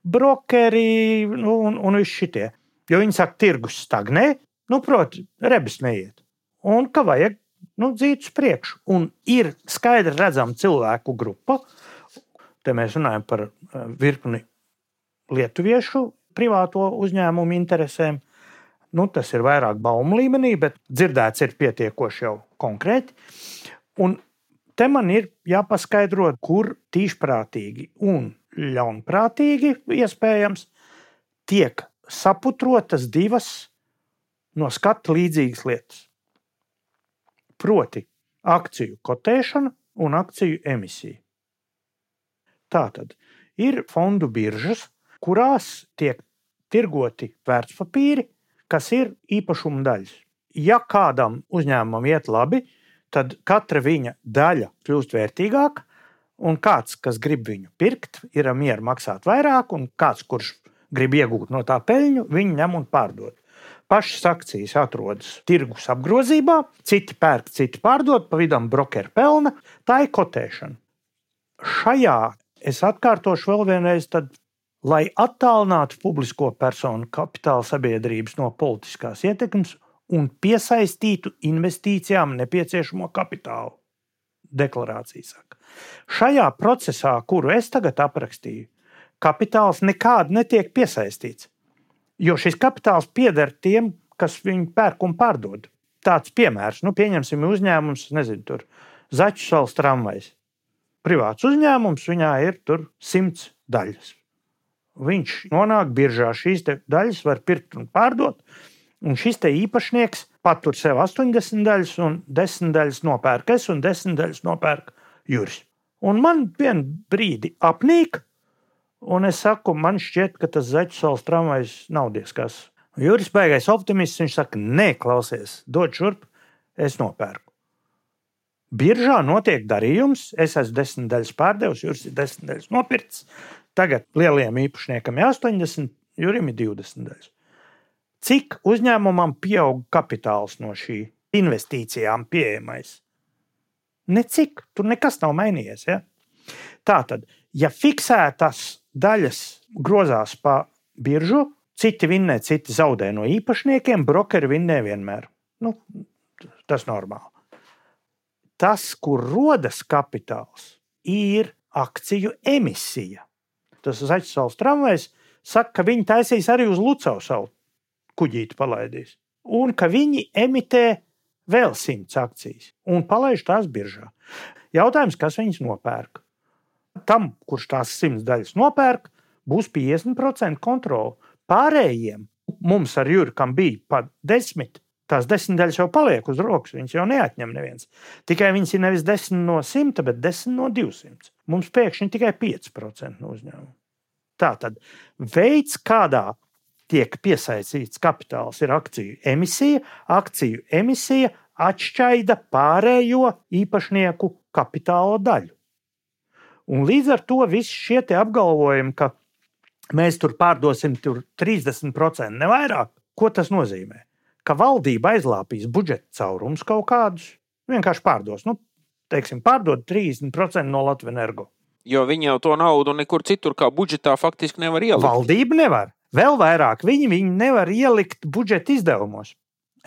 brokeri nu, un, un visi šitie. Jo viņi saka, tirgus stagnē, nu, proti, rebis neiet. Un ka vajag nu, dzīt uz priekšu. Un ir skaidri redzama cilvēku grupa, te mēs runājam par eh, virkni lietuviešu privāto uzņēmumu interesēm, Nu, tas ir vairāk baumu līmenī, bet dzirdēts ir pietiekoši jau konkrēti. Un te man ir jāpaskaidro, kur tīšprātīgi un ļaunprātīgi iespējams tiek saputrotas divas no skata līdzīgas lietas. Proti, akciju kotēšana un akciju emisija. Tā tad ir fondu biržas, kurās tiek tirgoti vērtspapīri, kas ir īpašuma daļas. Ja kādam uzņēmumam iet labi, tad katra viņa daļa kļūst vērtīgāka, un kāds, kas grib viņu pirkt, ir mieru maksāt vairāk, un kāds, kurš grib iegūt no tā peļņu, viņu ņem un pārdod. Pašas akcijas atrodas tirgus apgrozībā, citi pērk, citi pārdod, pa vidam brokeru pelna. Tā ir kotēšana. Šajā es atkārtošu vēl vienreiz, tad lai attālinātu publisko personu kapitāla sabiedrības no politiskās ietekmes un piesaistītu investīcijām nepieciešamo kapitālu. Deklarācija saka. Šajā procesā, kuru es tagad aprakstīju, kapitāls nekādi netiek piesaistīts, jo šis kapitāls pieder tiem, kas viņu pērk un pārdod. Tāds piemērs, nu, pieņemsim uzņēmums, nezinu, tur Zaķu salas tramvajs. Privāts uzņēmums, viņā ir simts daļas viņš nonāk biržā. Šīs daļas var pirkt un pārdot. Un šis īpašnieks patur sev 80 daļas, un 10 daļas nopērk es, un 10 daļas nopērk Juris. Un man vienā brīdī apnīk, un es saku, man šķiet, ka tas zaķu salas tramvajs nav diezkas. Juris beigais optimists, viņš saka, nē, klausies, dod šurp, es nopērku. Biržā notiek darījums, es esmu desmit daļas pārdevis, Juris ir desmit daļas nopircis. Tagad lielajam īpašniekam ir 80, Jurim ir 20 daļas. Cik uzņēmumam pieaug kapitāls no šī investīcijām pieejamais? Necik, tur nekas nav mainījies. Ja? Tā tad, ja fiksētas daļas grozās pa biržu, citi vinnē, citi zaudē no īpašniekiem, brokeri vinnē vienmēr. Nu, tas ir normāli. Tas, kur rodas kapitāls, ir akciju emisija tas Zaķisāls tramvajs, saka, ka viņi taisīs arī uz Lucau savu kuģīti palaidīs. un ka viņi emitē vēl simts akcijas un palaiž tās biržā. Jautājums, kas viņas nopērk? Tam, kurš tās simts daļas nopērk, būs 50% kontrole. Pārējiem mums ar Jurkam bija pat desmit. Tās desmit daļas jau paliek uz rokas, viņas jau neatņem neviens. Tikai viņas ir nevis 10 no 100, bet 10 no 200. Mums pēkšņi tikai 5% no uzņēmuma. Tātad veids, kādā tiek piesaistīts kapitāls, ir akciju emisija. Akciju emisija atšķaida pārējo īpašnieku kapitāla daļu. Un līdz ar to visi šie apgalvojumi, ka mēs tur pārdosim tur 30% ne vairāk, ko tas nozīmē? Ka valdība aizlāpīs budžeta caurumus kaut kādus, vienkārši pārdos. Nu, teiksim, pārdod 30% no Latvijas energo. Jo viņi jau to naudu nekur citur, kā budžetā, faktiski nevar ielikt. Valdība nevar. Vēl vairāk viņi, viņi nevar ielikt budžeta izdevumos.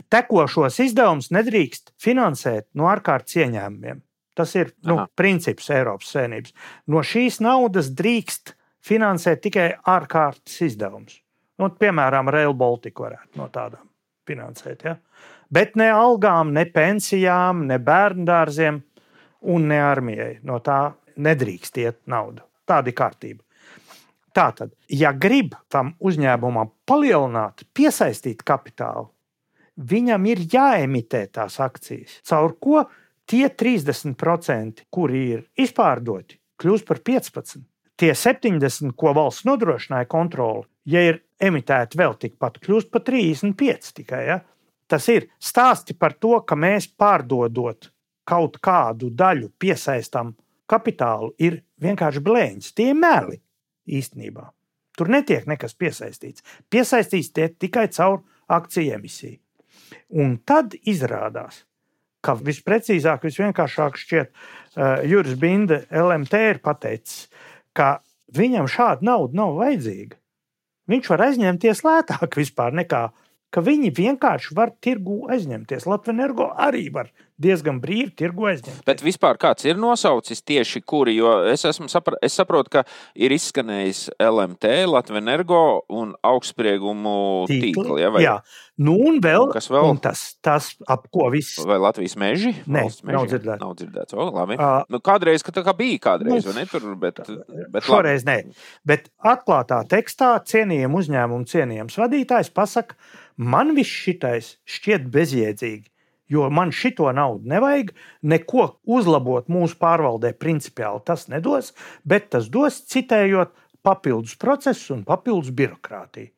Tekošos izdevumus nedrīkst finansēt no ārkārtas ieņēmumiem. Tas ir nu, Aha. princips Eiropas Savienības. No šīs naudas drīkst finansēt tikai ārkārtas izdevumus. Nu, piemēram, Rail Baltica varētu no tādām finansēt. Ja? Bet ne algām, ne pensijām, ne bērnu dārziem un ne armijai. No tā nedrīkst iet nauda. Tāda ir kārtība. Tātad, ja grib tam uzņēmumam palielināt, piesaistīt kapitālu, viņam ir jāemitē tās akcijas. Caur ko tie 30%, kuri ir izpārdoti, kļūst par 15%. Tie 70, ko valsts nodrošināja kontroli, ja ir emitēti vēl tikpat, kļūst par 35 tikai. Ja? Tas ir stāsti par to, ka mēs pārdodot kaut kādu daļu, piesaistām kapitālu, ir vienkārši blēņas. Tie ir meli īstenībā. Tur netiek nekas piesaistīts. Piesaistīts tikai caur akciju emisiju. Un tad izrādās, ka visprecīzāk, visvienkāršāk šķiet, uh, Juris Binde LMT ir pateicis, ka viņam šāda nauda nav vajadzīga. Viņš var aizņemties lētāk vispār nekā viņi vienkārši var tirgu aizņemties. Latvijas energo arī var diezgan brīvi tirgu aizņemt. Bet vispār kāds ir nosaucis tieši kuri? Jo es, sapra es saprotu, ka ir izskanējis LMT, Latvijas energo un augstspriegumu tīkli. tīkli ja, vai... Jā, nu un vēl, un kas vēl? Un tas, tas ap ko viss. Vai Latvijas meži? Nē, meži? nav dzirdēts. Nav dzirdēts. O, labi. Uh, nu, kādreiz, ka tā kā bija kādreiz, nu, vai ne? Tur, bet, bet šoreiz labi. nē. Bet atklātā tekstā cienījam uzņēmumu cienījams vadītājs pasaka, Man viss šitais šķiet bezjēdzīgi, jo man šito naudu nevajag. Neko uzlabot mūsu pārvaldē principiāli tas nedos, bet tas dos citējot papildus procesus un papildus birokrātiju.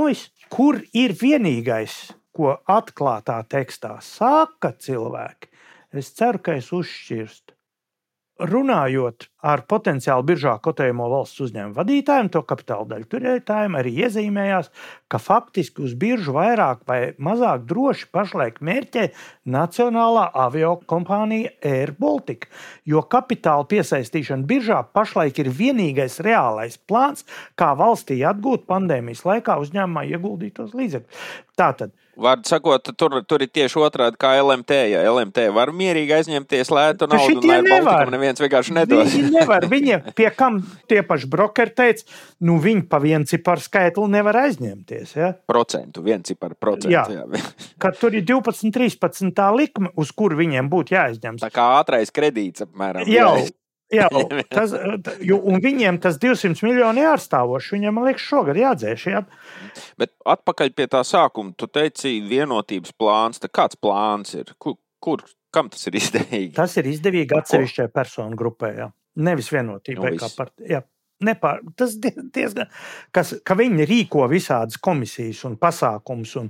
Ois, kur ir vienīgais, ko atklātā tekstā saka cilvēki? Es ceru, ka es uzšķirstu runājot ar potenciāli biržā kotējumu valsts uzņēmumu vadītājiem, to kapitāla daļu turētājiem, arī iezīmējās, ka faktiski uz biržu vairāk vai mazāk droši pašlaik mērķē Nacionālā avio kompānija Air Baltica. Jo kapitāla piesaistīšana biržā pašlaik ir vienīgais reālais plāns, kā valstī atgūt pandēmijas laikā uzņēmumā ieguldītos līdzekļus. Tātad Vārdu sakot, tur, tur ir tieši otrādi kā LMT. Ja LMT var mierīgi aizņemties lētu naudu, un lai Baltikam neviens vienkārši nedos. Viņi nevar, viņi pie kam tie paši brokeri teica, nu viņi pa vienu ciparu skaitli nevar aizņemties. Ja? Procentu, viens cipar procentu. Jā. jā. Kad tur ir 12, 13 tā likme, uz kur viņiem būtu jāaizņemas. Tā kā ātrais kredīts apmēram. Jau, jā. Jā, tas, jo, un viņiem tas 200 miljoni jāarstāvoši. Viņam, man liekas, šogad jādzēš. Jā. Bet atpakaļ pie tā sākuma. Tu teici, vienotības plāns. Kāds plāns ir? Kur, kur kam tas ir izdevīgi? Tas ir izdevīgi atsevišķai personu grupai. Jā. Nevis vienotībai nu, kā partijai. Nepār, tas diezgan, kas, ka viņi rīko visādas komisijas un pasākumus un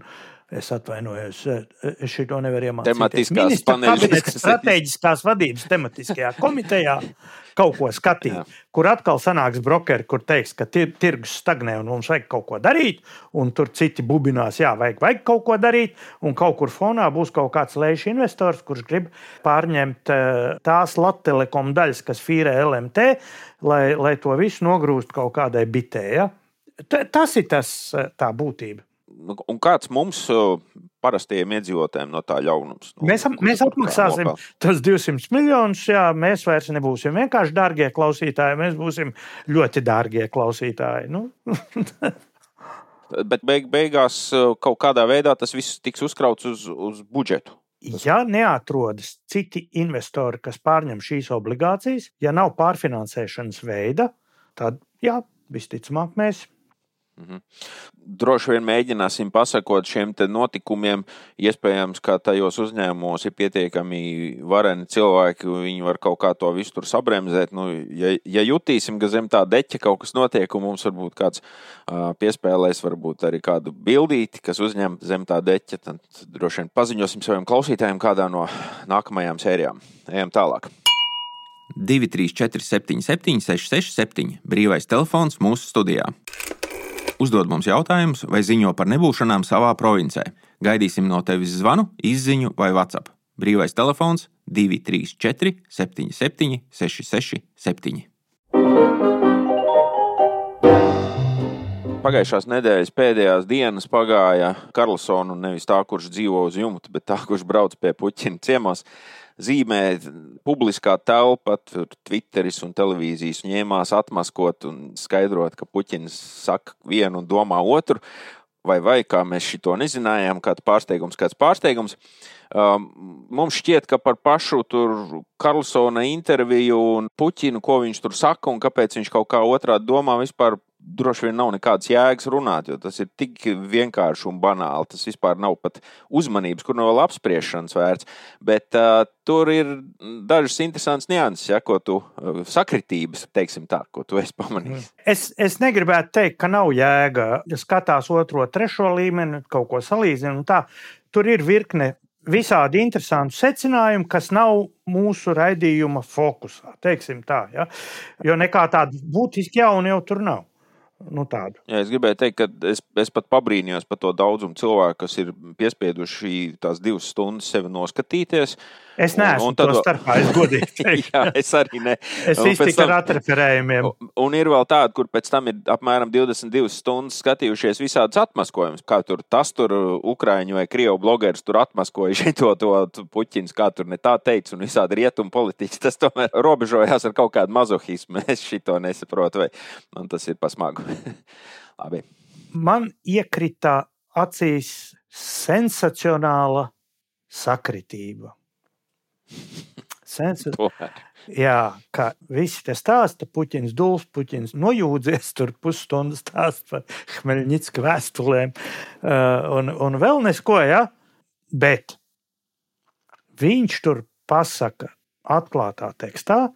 Es atvainojos, es šo nevaru iemācīties. Tematiskās paneļas. Strateģiskās vadības tematiskajā komitejā kaut ko skatīt, kur atkal sanāks brokeri, kur teiks, ka tir, tirgus stagnē un mums vajag kaut ko darīt, un tur citi bubinās, jā, vajag, vajag kaut ko darīt, un kaut kur fonā būs kaut kāds lēšs investors, kurš grib pārņemt tās Latvijas daļas, kas fīrē LMT, lai, lai to visu nogrūst kaut kādai bitē. Ja? Tas ir tas, tā būtība. Nu, un kāds mums, parastajiem iedzīvotājiem, no tā ļaunums? Nu, mēs, mēs atmaksāsim tos 200 miljonus. Jā, mēs vairs nebūsim vienkārši dārgie klausītāji, mēs būsim ļoti dārgie klausītāji. Nu. Bet beig, beigās kaut kādā veidā tas viss tiks uzkrauts uz, uz budžetu. Ja neatrodas citi investori, kas pārņem šīs obligācijas, ja nav pārfinansēšanas veida, tad jā, visticamāk mēs Mhm. Droši vien mēģināsim pasakot šiem notikumiem. Iespējams, ka tajos uzņēmumos ir pietiekami vareni cilvēki, viņi var kaut kā to visu tur sabremzēt. Nu, ja, ja jutīsim, ka zem tā deķa kaut kas notiek, un mums varbūt kāds uh, piespēlēs, varbūt arī kādu bildīti, kas uzņem zem tā deķa, tad droši vien paziņosim saviem klausītājiem kādā no nākamajām sērijām. Ejam tālāk. 234, 77, 667, brīvais telefons mūsu studijā uzdod mums jautājumus vai ziņo par nebūšanām savā provincē. Gaidīsim no tevis zvanu, izziņu vai WhatsApp. Brīvais telefons 234 77 667. Pagājušās nedēļas pēdējās dienas pagāja Karlsonu nevis tā, kurš dzīvo uz jumta, bet tā, kurš brauc pie puķina ciemos zīmē publiskā telpa, Twitteris un televīzijas ņēmās atmaskot un skaidrot, ka Puķins saka vienu un domā otru. Vai, vai kā mēs šo nezinājām, kāds pārsteigums, kāds pārsteigums. Um, mums šķiet, ka par pašu Karlsona interviju un Puķinu, ko viņš tur saka un kāpēc viņš kaut kā otrādi domā, vispār droši vien nav nekādas jēgas runāt, jo tas ir tik vienkārši un banāli. Tas vispār nav pat uzmanības, kur no vēl apspriešanas vērts. Bet uh, tur ir dažas interesantas nianses, ja, ko tu uh, sakritības, teiksim tā, ko tu esi pamanījis. Es, es negribētu teikt, ka nav jēga. Ja skatās otro, trešo līmeni, kaut ko salīdzinu, tā tur ir virkne. Visādi interesanti secinājumi, kas nav mūsu raidījuma fokusā. Tā, ja? Jo nekā tāda būtiski jauna jau tur nav. Nu, tādu. Jā, es gribēju teikt, ka es, es pat pabrīnījos par to daudzumu cilvēku, kas ir piespieduši tās divas stundas sevi noskatīties. Es neesmu to starpā, es godīgi teiktu. jā, es arī ne. Es iztiku ar atreferējumiem. Un, un ir vēl tādi, kur pēc tam ir apmēram 22 stundas skatījušies visādus atmaskojumus, kā tur tas tur Ukraiņu vai Krievu blogeris tur atmaskoja šito to puķins, kā tur ne tā teica, un visādi rietumu politiķi. Tas tomēr robežojās ar kaut kādu mazohismu. Es šito nesaprotu, vai man tas ir pasmagu. Labi. Man iekrita acīs sensacionāla sakritība. Sensu... Jā, kā visi te stāsta, Puķins dūls, Puķins nojūdzies, tur pusstundu stāst par Hmeļņicka vēstulēm uh, un, un vēl nesko, ja? bet viņš tur pasaka atklātā tekstā,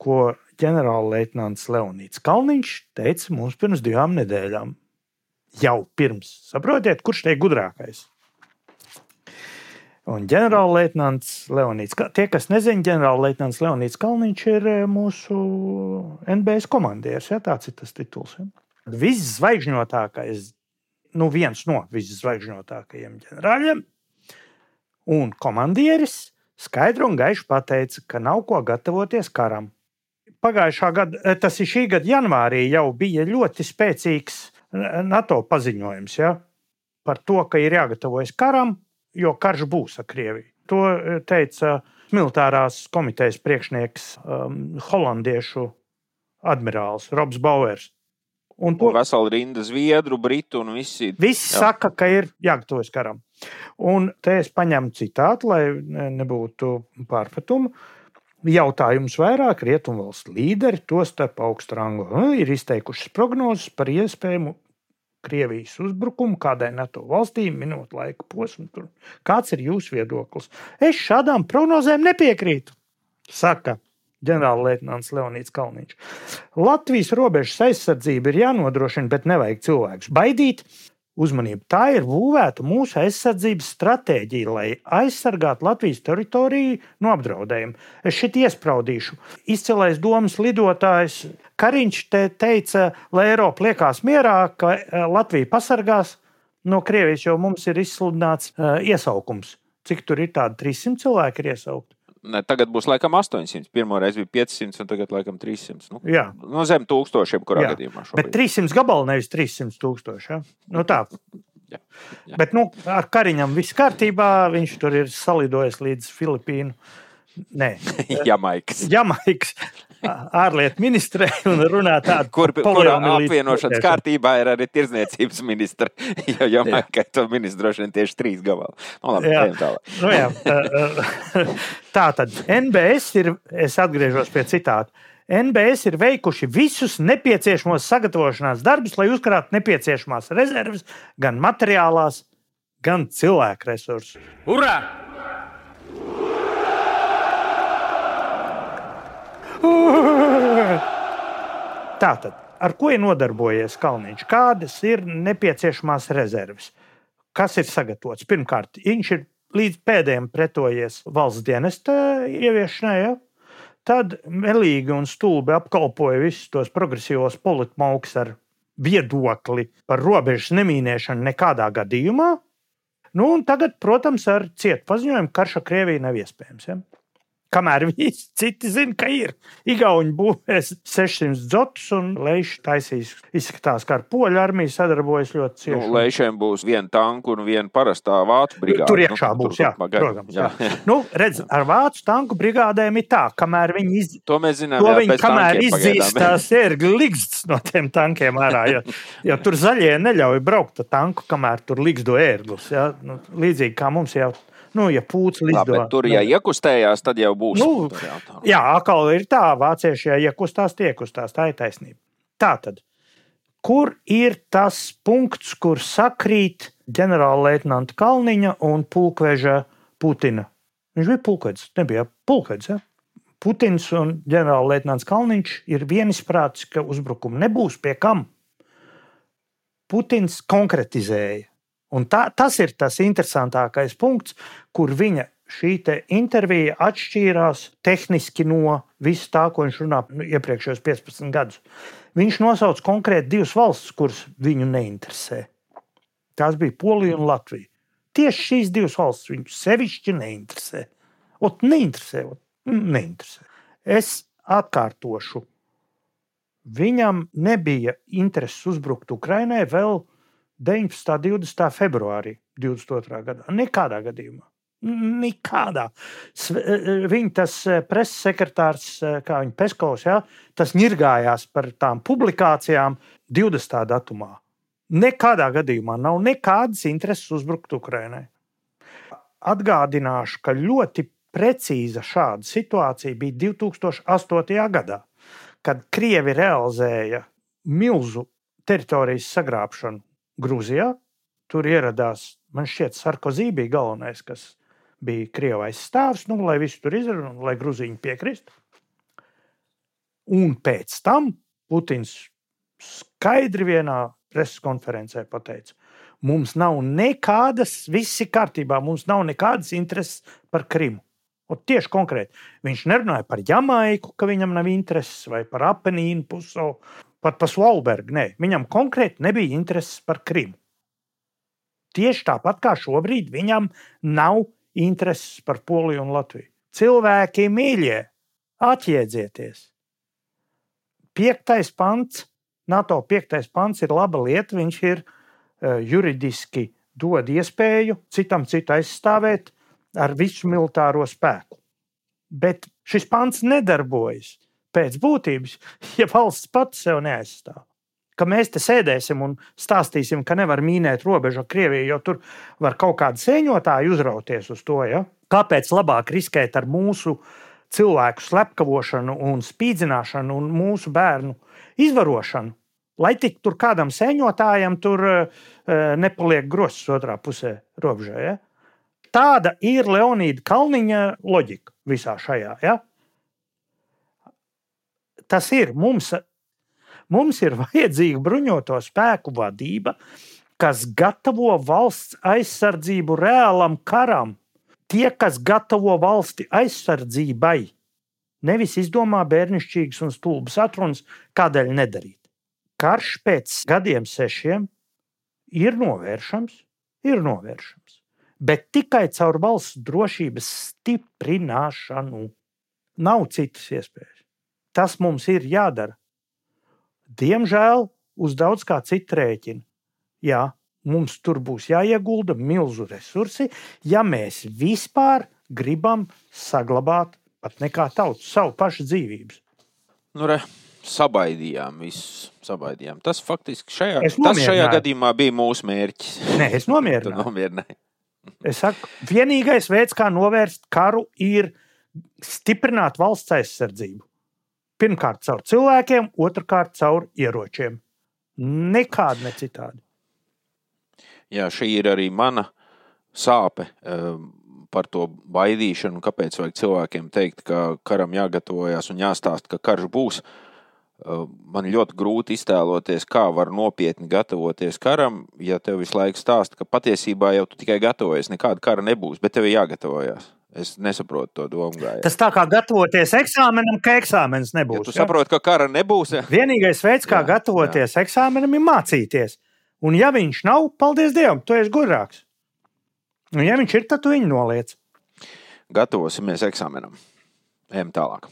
ko ģenerālleitnants Leonīds Kalniņš teica mums pirms divām nedēļām. Jau pirms. Saprotiet, kurš te ir gudrākais? Un ģenerālleitnants Leonīds, tie, kas nezina, ģenerālleitnants Leonīds Kalniņš ir eh, mūsu NBS komandieris. Ja, tāds ir tas tituls. Ja. Viszvaigžņotākais, nu viens no viszvaigžņotākajiem ģenerāļiem un komandieris skaidri un gaiši pateica, ka nav ko gatavoties karam. Pagājušā gada, eh, tas ir šī gada janvārī, jau bija ļoti spēcīgs NATO paziņojums ja, par to, ka ir jāgatavojas karam jo karš būs ar Krieviju. To eh, teica militārās komitejas priekšnieks, um, holandiešu admirālis Robs Bauers. Un to veselu rindu zviedru, britu un visi. Visi jā. saka, ka ir jāgatavojas karam. Un te es paņemu citātu, lai nebūtu pārpratumu. Jautājums vairāk rietumvalstu līderi, tostarp augstu rangu, ir izteikušas prognozes par iespējamu Krievijas uzbrukumu kādai NATO valstī, minot laika posmu. Kāds ir jūsu viedoklis? Es šādām prognozēm nepiekrītu, saka ģenerālleitnants Leonīds Kalniņš. Latvijas robežas aizsardzība ir jānodrošina, bet nevajag cilvēkus baidīt. Uzmanību. Tā ir būvēta mūsu aizsardzības stratēģija, lai aizsargātu Latvijas teritoriju no apdraudējuma. Es šeit iespraudīšu. Izcilais domas lidotājs Kariņš te teica, lai Eiropa liekās mierā, ka eh, Latvija pasargās no Krievijas, jo mums ir izsludināts uh, iesaukums. Cik tur ir tādi 300 cilvēki ir iesaukti? Ne, tagad būs laikam 800. Pirmā reize bija 500, un tagad laikam 300. Nu, Jā, no zem tūkstošiem, kurā Jā. gadījumā. Šobrīd. Bet 300 gabalu nevis 300 tūkstoši. Ja? Nu, tā. Jā. Jā. Bet nu, ar Kariņam viss kārtībā. Viņš tur ir salidojis līdz Filipīnu. Nē, Jamaikas. Jamaikas. Ārlietu ministrē un runā tādu, Kur, kur poliomilītu apvienošanas kārtībā ir arī tirzniecības ministra. Jo jau Jā. ka to ministru droši vien tieši trīs gabalā. Nu, labi, Jā. Nu, jā, tā tad NBS ir, es atgriežos pie citāta. NBS ir veikuši visus nepieciešamos sagatavošanās darbus, lai uzkrātu nepieciešamās rezerves, gan materiālās, gan cilvēku resursus. Urā! Tātad, ar ko ir nodarbojies Kalniņš? Kādas ir nepieciešamās rezerves? Kas ir sagatavots? Pirmkārt, viņš ir līdz pēdējiem pretojies valsts dienesta ieviešanai. Ja? Tad melīgi un stulbi apkalpoja visus tos progresīvos politmauks ar viedokli par robežas nemīnēšanu nekādā gadījumā. Nu, tagad, protams, ar cietu paziņojumu, ka karš ar Krieviju nav iespējams. Ja? Kamēr visi citi zina, ka ir. Igauni būvēs 600 dzotus un Leišs taisīs. Izskatās, ka ar poļu armiju sadarbojas ļoti Nu, cieši. Leišiem būs viena tanka un viena parastā vācu brigāde. Tur iekšā Nu, būs, jā, pagaidām. protams. Jā. Nu, redz, ar vācu tanku brigādēm ir tā, kamēr viņi, iz... To mēs zinām. to jā, viņi kamēr izdzīs tās ērgļu ligzdas no tiem tankiem ārā. Jo, jo tur zaļie neļauj braukt ar tanku, kamēr tur ligzdo ērglus. Ja? Nu, līdzīgi kā mums jau, nu, ja pūcis ligzdo. bet tur, ja iekustējās, tad jau būs. Nu, Tur. Jā, atkal ir tā, vācieši, ja iekustās, tie iekustās. Tā ir taisnība. Tā tad, kur ir tas punkts, kur sakrīt ģenerālleitnanta Kalniņa un pulkveža Putina? Viņš bija pulkvedis, nebija pulkvedis. Ja? Putins un ģenerālleitnants Kalniņš ir vienisprātis, ka uzbrukumu nebūs pie kam. Putins konkretizēja. Un tā, tas ir tas interesantākais punkts, kur viņa šī te intervija atšķīrās tehniski no visa tā, ko viņš runā nu, iepriekšējos 15 gadus. Viņš nosauca konkrēti divas valstis, kuras viņu neinteresē. Tās bija Polija un Latvija. Tieši šīs divas valstis viņu sevišķi neinteresē. Ot, neinteresē, ot, neinteresē. Es atkārtošu. Viņam nebija intereses uzbrukt Ukraiņai vēl 19. un 20. februārī 22. gadā. Nekādā gadījumā. Nekādā. Sve- Viņa tas eh, preses sekretārs, kā viņa Peskovs, ja, tas ņirgājās par tām publikācijām 20. datumā. Nekādā gadījumā nav nekādas intereses uzbrukt Ukraiņai. Atgādināšu, ka ļoti precīza šāda situācija bija 2008. gadā, kad Krievi realizēja milzu teritorijas sagrābšanu Grūzijā. Tur ieradās, man šķiet, Sarkozī bija galvenais, kas bija Krievijas stāvs, nu, lai visu tur izdarītu, lai Grūziņi piekristu. Un pēc tam Putins skaidri vienā preses konferencē pateica, mums nav nekādas, viss ir kārtībā, mums nav nekādas intereses par Krimu. Un tieši konkrēti. Viņš nerunāja par Jamaiku, ka viņam nav intereses, vai par Apenīnu pusalu, pat par Svalbergu. Nē, viņam konkrēti nebija intereses par Krimu. Tieši tāpat kā šobrīd viņam nav intereses par Poliju un Latviju. Cilvēki mīļie, atjēdzieties! Piektais pants, NATO piektais pants ir laba lieta. Viņš ir uh, juridiski dod iespēju citam citu aizstāvēt ar visu militāro spēku. Bet šis pants nedarbojas pēc būtības, ja valsts pats sev neaizstāv. Ka mēs te sēdēsim un stāstīsim, ka nevar mīnēt robežu ar Krieviju, jo tur var kaut kāda sēņotāja uzrauties uz to. Ja? Kāpēc labāk riskēt ar mūsu cilvēku slepkavošanu un spīdzināšanu un mūsu bērnu izvarošanu? Lai tik tur kādam sēņotājam tur uh, nepaliek grozs otrā pusē robežā. Ja? Tāda ir Leonīda Kalniņa loģika visā šajā. Ja? Tas ir mums, mums ir vajadzīga bruņoto spēku vadība, kas gatavo valsts aizsardzību reālam karam. Tie, kas gatavo valsti aizsardzībai, nevis izdomā bērnišķīgas un stulbas atrunas, kādēļ nedarīt. Karš pēc gadiem sešiem ir novēršams, ir novēršams, bet tikai caur valsts drošības stiprināšanu. Nav citas iespējas. Tas mums ir jādara. Diemžēl uz daudz kā citu rēķinu. Jā, mums tur būs jāiegulda milzu resursi, ja mēs vispār gribam saglabāt pat nekā tautu savu pašu dzīvības. Nu, re, sabaidījām visus. Sabaidījām. Tas faktiski šajā, tas šajā gadījumā bija mūsu mērķis. Nē, es nomierināju. Es saku, vienīgais veids, kā novērst karu, ir stiprināt valsts aizsardzību. Pirmkārt, caur cilvēkiem, otrkārt, caur ieročiem. Nekādi ne citādi. Jā, šī ir arī mana sāpe um, par to baidīšanu. Kāpēc vajag cilvēkiem teikt, ka karam jāgatavojas un jāstāsta, ka karš būs? Uh, Man ļoti grūti iztēloties, kā var nopietni gatavoties karam, ja tev visu laiku stāsta, ka patiesībā jau tu tikai gatavojies, nekāda kara nebūs, bet tev ir jāgatavojas. Es nesaprotu to domu gājienu. Tas tā kā gatavoties eksāmenam, ka eksāmenis Ja nebūs. tu ja? saproti, ka kara nebūs, ja? Vienīgais veids, kā Jā, gatavoties eksāmenam, ir mācīties. Un, ja viņš nav, paldies Dievam, tu esi gudrāks. Un, ja viņš ir, tad tu viņu noliec. gatavosimies eksāmenam. Ejam tālāk.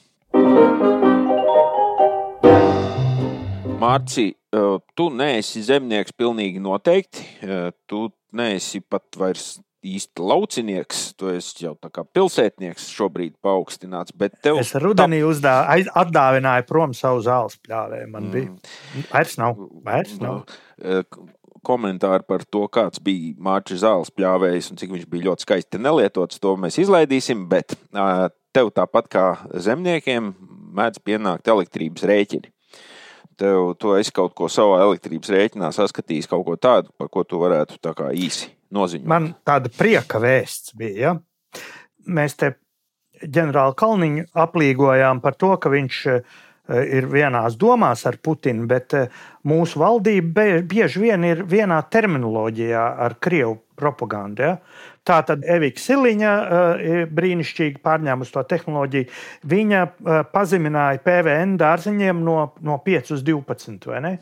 Mārci, eh, tu neesi zemnieks pilnīgi noteikti. Eh, Tu neesi pat vairs īsti laucinieks. Tu esi jau tā kā pilsētnieks šobrīd paaugstināts. Bet tev Es rudenī uzdā, aiz- atdāvināju prom savu zāles pļāvēju. Man bija. Vairs nav. Vairs nav. Eh, k- Komentāri par to, kāds bija Mārcis Zāles pļāvējs un cik viņš bija ļoti skaisti nelietots, to mēs izlaidīsim. Bet eh, tev tāpat kā zemniekiem mēdz pienākt elektrības rēķini. Tev tu esi kaut ko savā elektrības rēķinā saskatījis, kaut ko tādu, par ko tu varētu tā kā īsi noziņot. Man tāda prieka vēsts bija. Ja? Mēs te ģenerāli Kalniņu aplīgojām par to, ka viņš eh, ir vienās domās ar Putinu, bet eh, mūsu valdība bieži vien ir vienā terminoloģijā ar Krievu propagandu. Ja? Tā tad Evika Siliņa eh, brīnišķīgi pārņēmusi to tehnoloģiju. Viņa eh, pazemināja PVN dārziņiem no, no 5 uz 12. vai ne?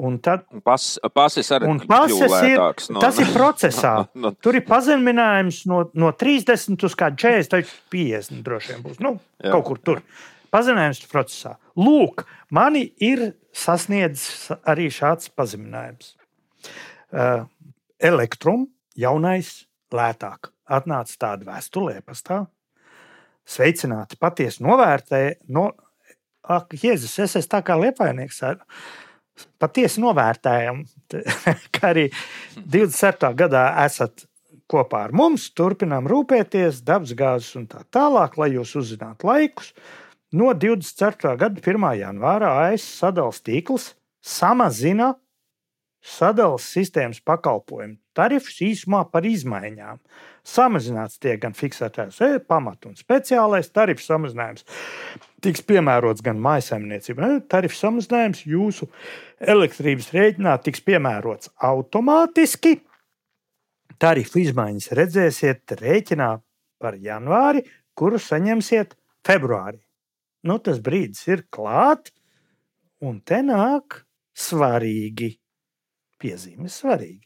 Un tad Pas, pasis arī Un pases ir, no, tas ir procesā. no- Tur ir pazeminājums no, no 30 uz kādu 40, taču 50 droši vien būs. Nu, Jā. kaut kur tur. Pazeminājums procesā. Lūk, mani ir sasniedzis arī šāds pazeminājums. Uh, Elektrum jaunais lētāk. Atnāca tāda vēstulē, pastāv. Sveicināti, patiesi novērtēja. No, ak, Jēzus, es esmu tā kā liepainieks. ar- Patiesi novērtējam, ka arī 27. gadā esat kopā ar mums, turpinām rūpēties, dabasgāzes un tā tālāk, lai jūs uzzinātu laikus. No 24. gada 1. janvāra AS sadalījuma tīkls samazina sadalījuma sistēmas pakalpojumu tarifus īsumā par izmaiņām. Samazināts tiek gan fiksētais e, pamat un speciālais tarifu samazinājums. Tiks piemērots gan mājsaimniecībai, gan tarifu samazinājums jūsu elektrības rēķinā tiks piemērots automātiski. Tarifu izmaiņas redzēsiet rēķinā par janvāri, kuru saņemsiet februārī. Nu, tas brīdis ir klāt, un te nāk svarīgi. Piezīme svarīgi.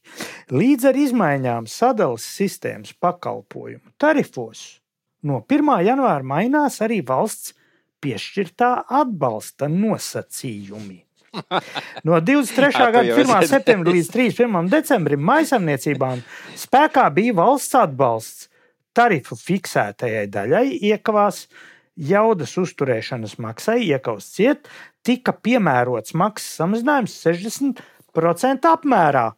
Līdz ar izmaiņām sadalījuma sistēmas pakalpojumu tarifos no 1. janvāra mainās arī valsts piešķirtā atbalsta nosacījumi. No 23. Jā, tu gada jau 1. esi septembra līdz 31. decembrim maisaimniecībām spēkā bija valsts atbalsts. Tarifu fiksētajai daļai iekavās jaudas uzturēšanas maksai, iekavas ciet, tika piemērots maksas samazinājums 60% apmērā.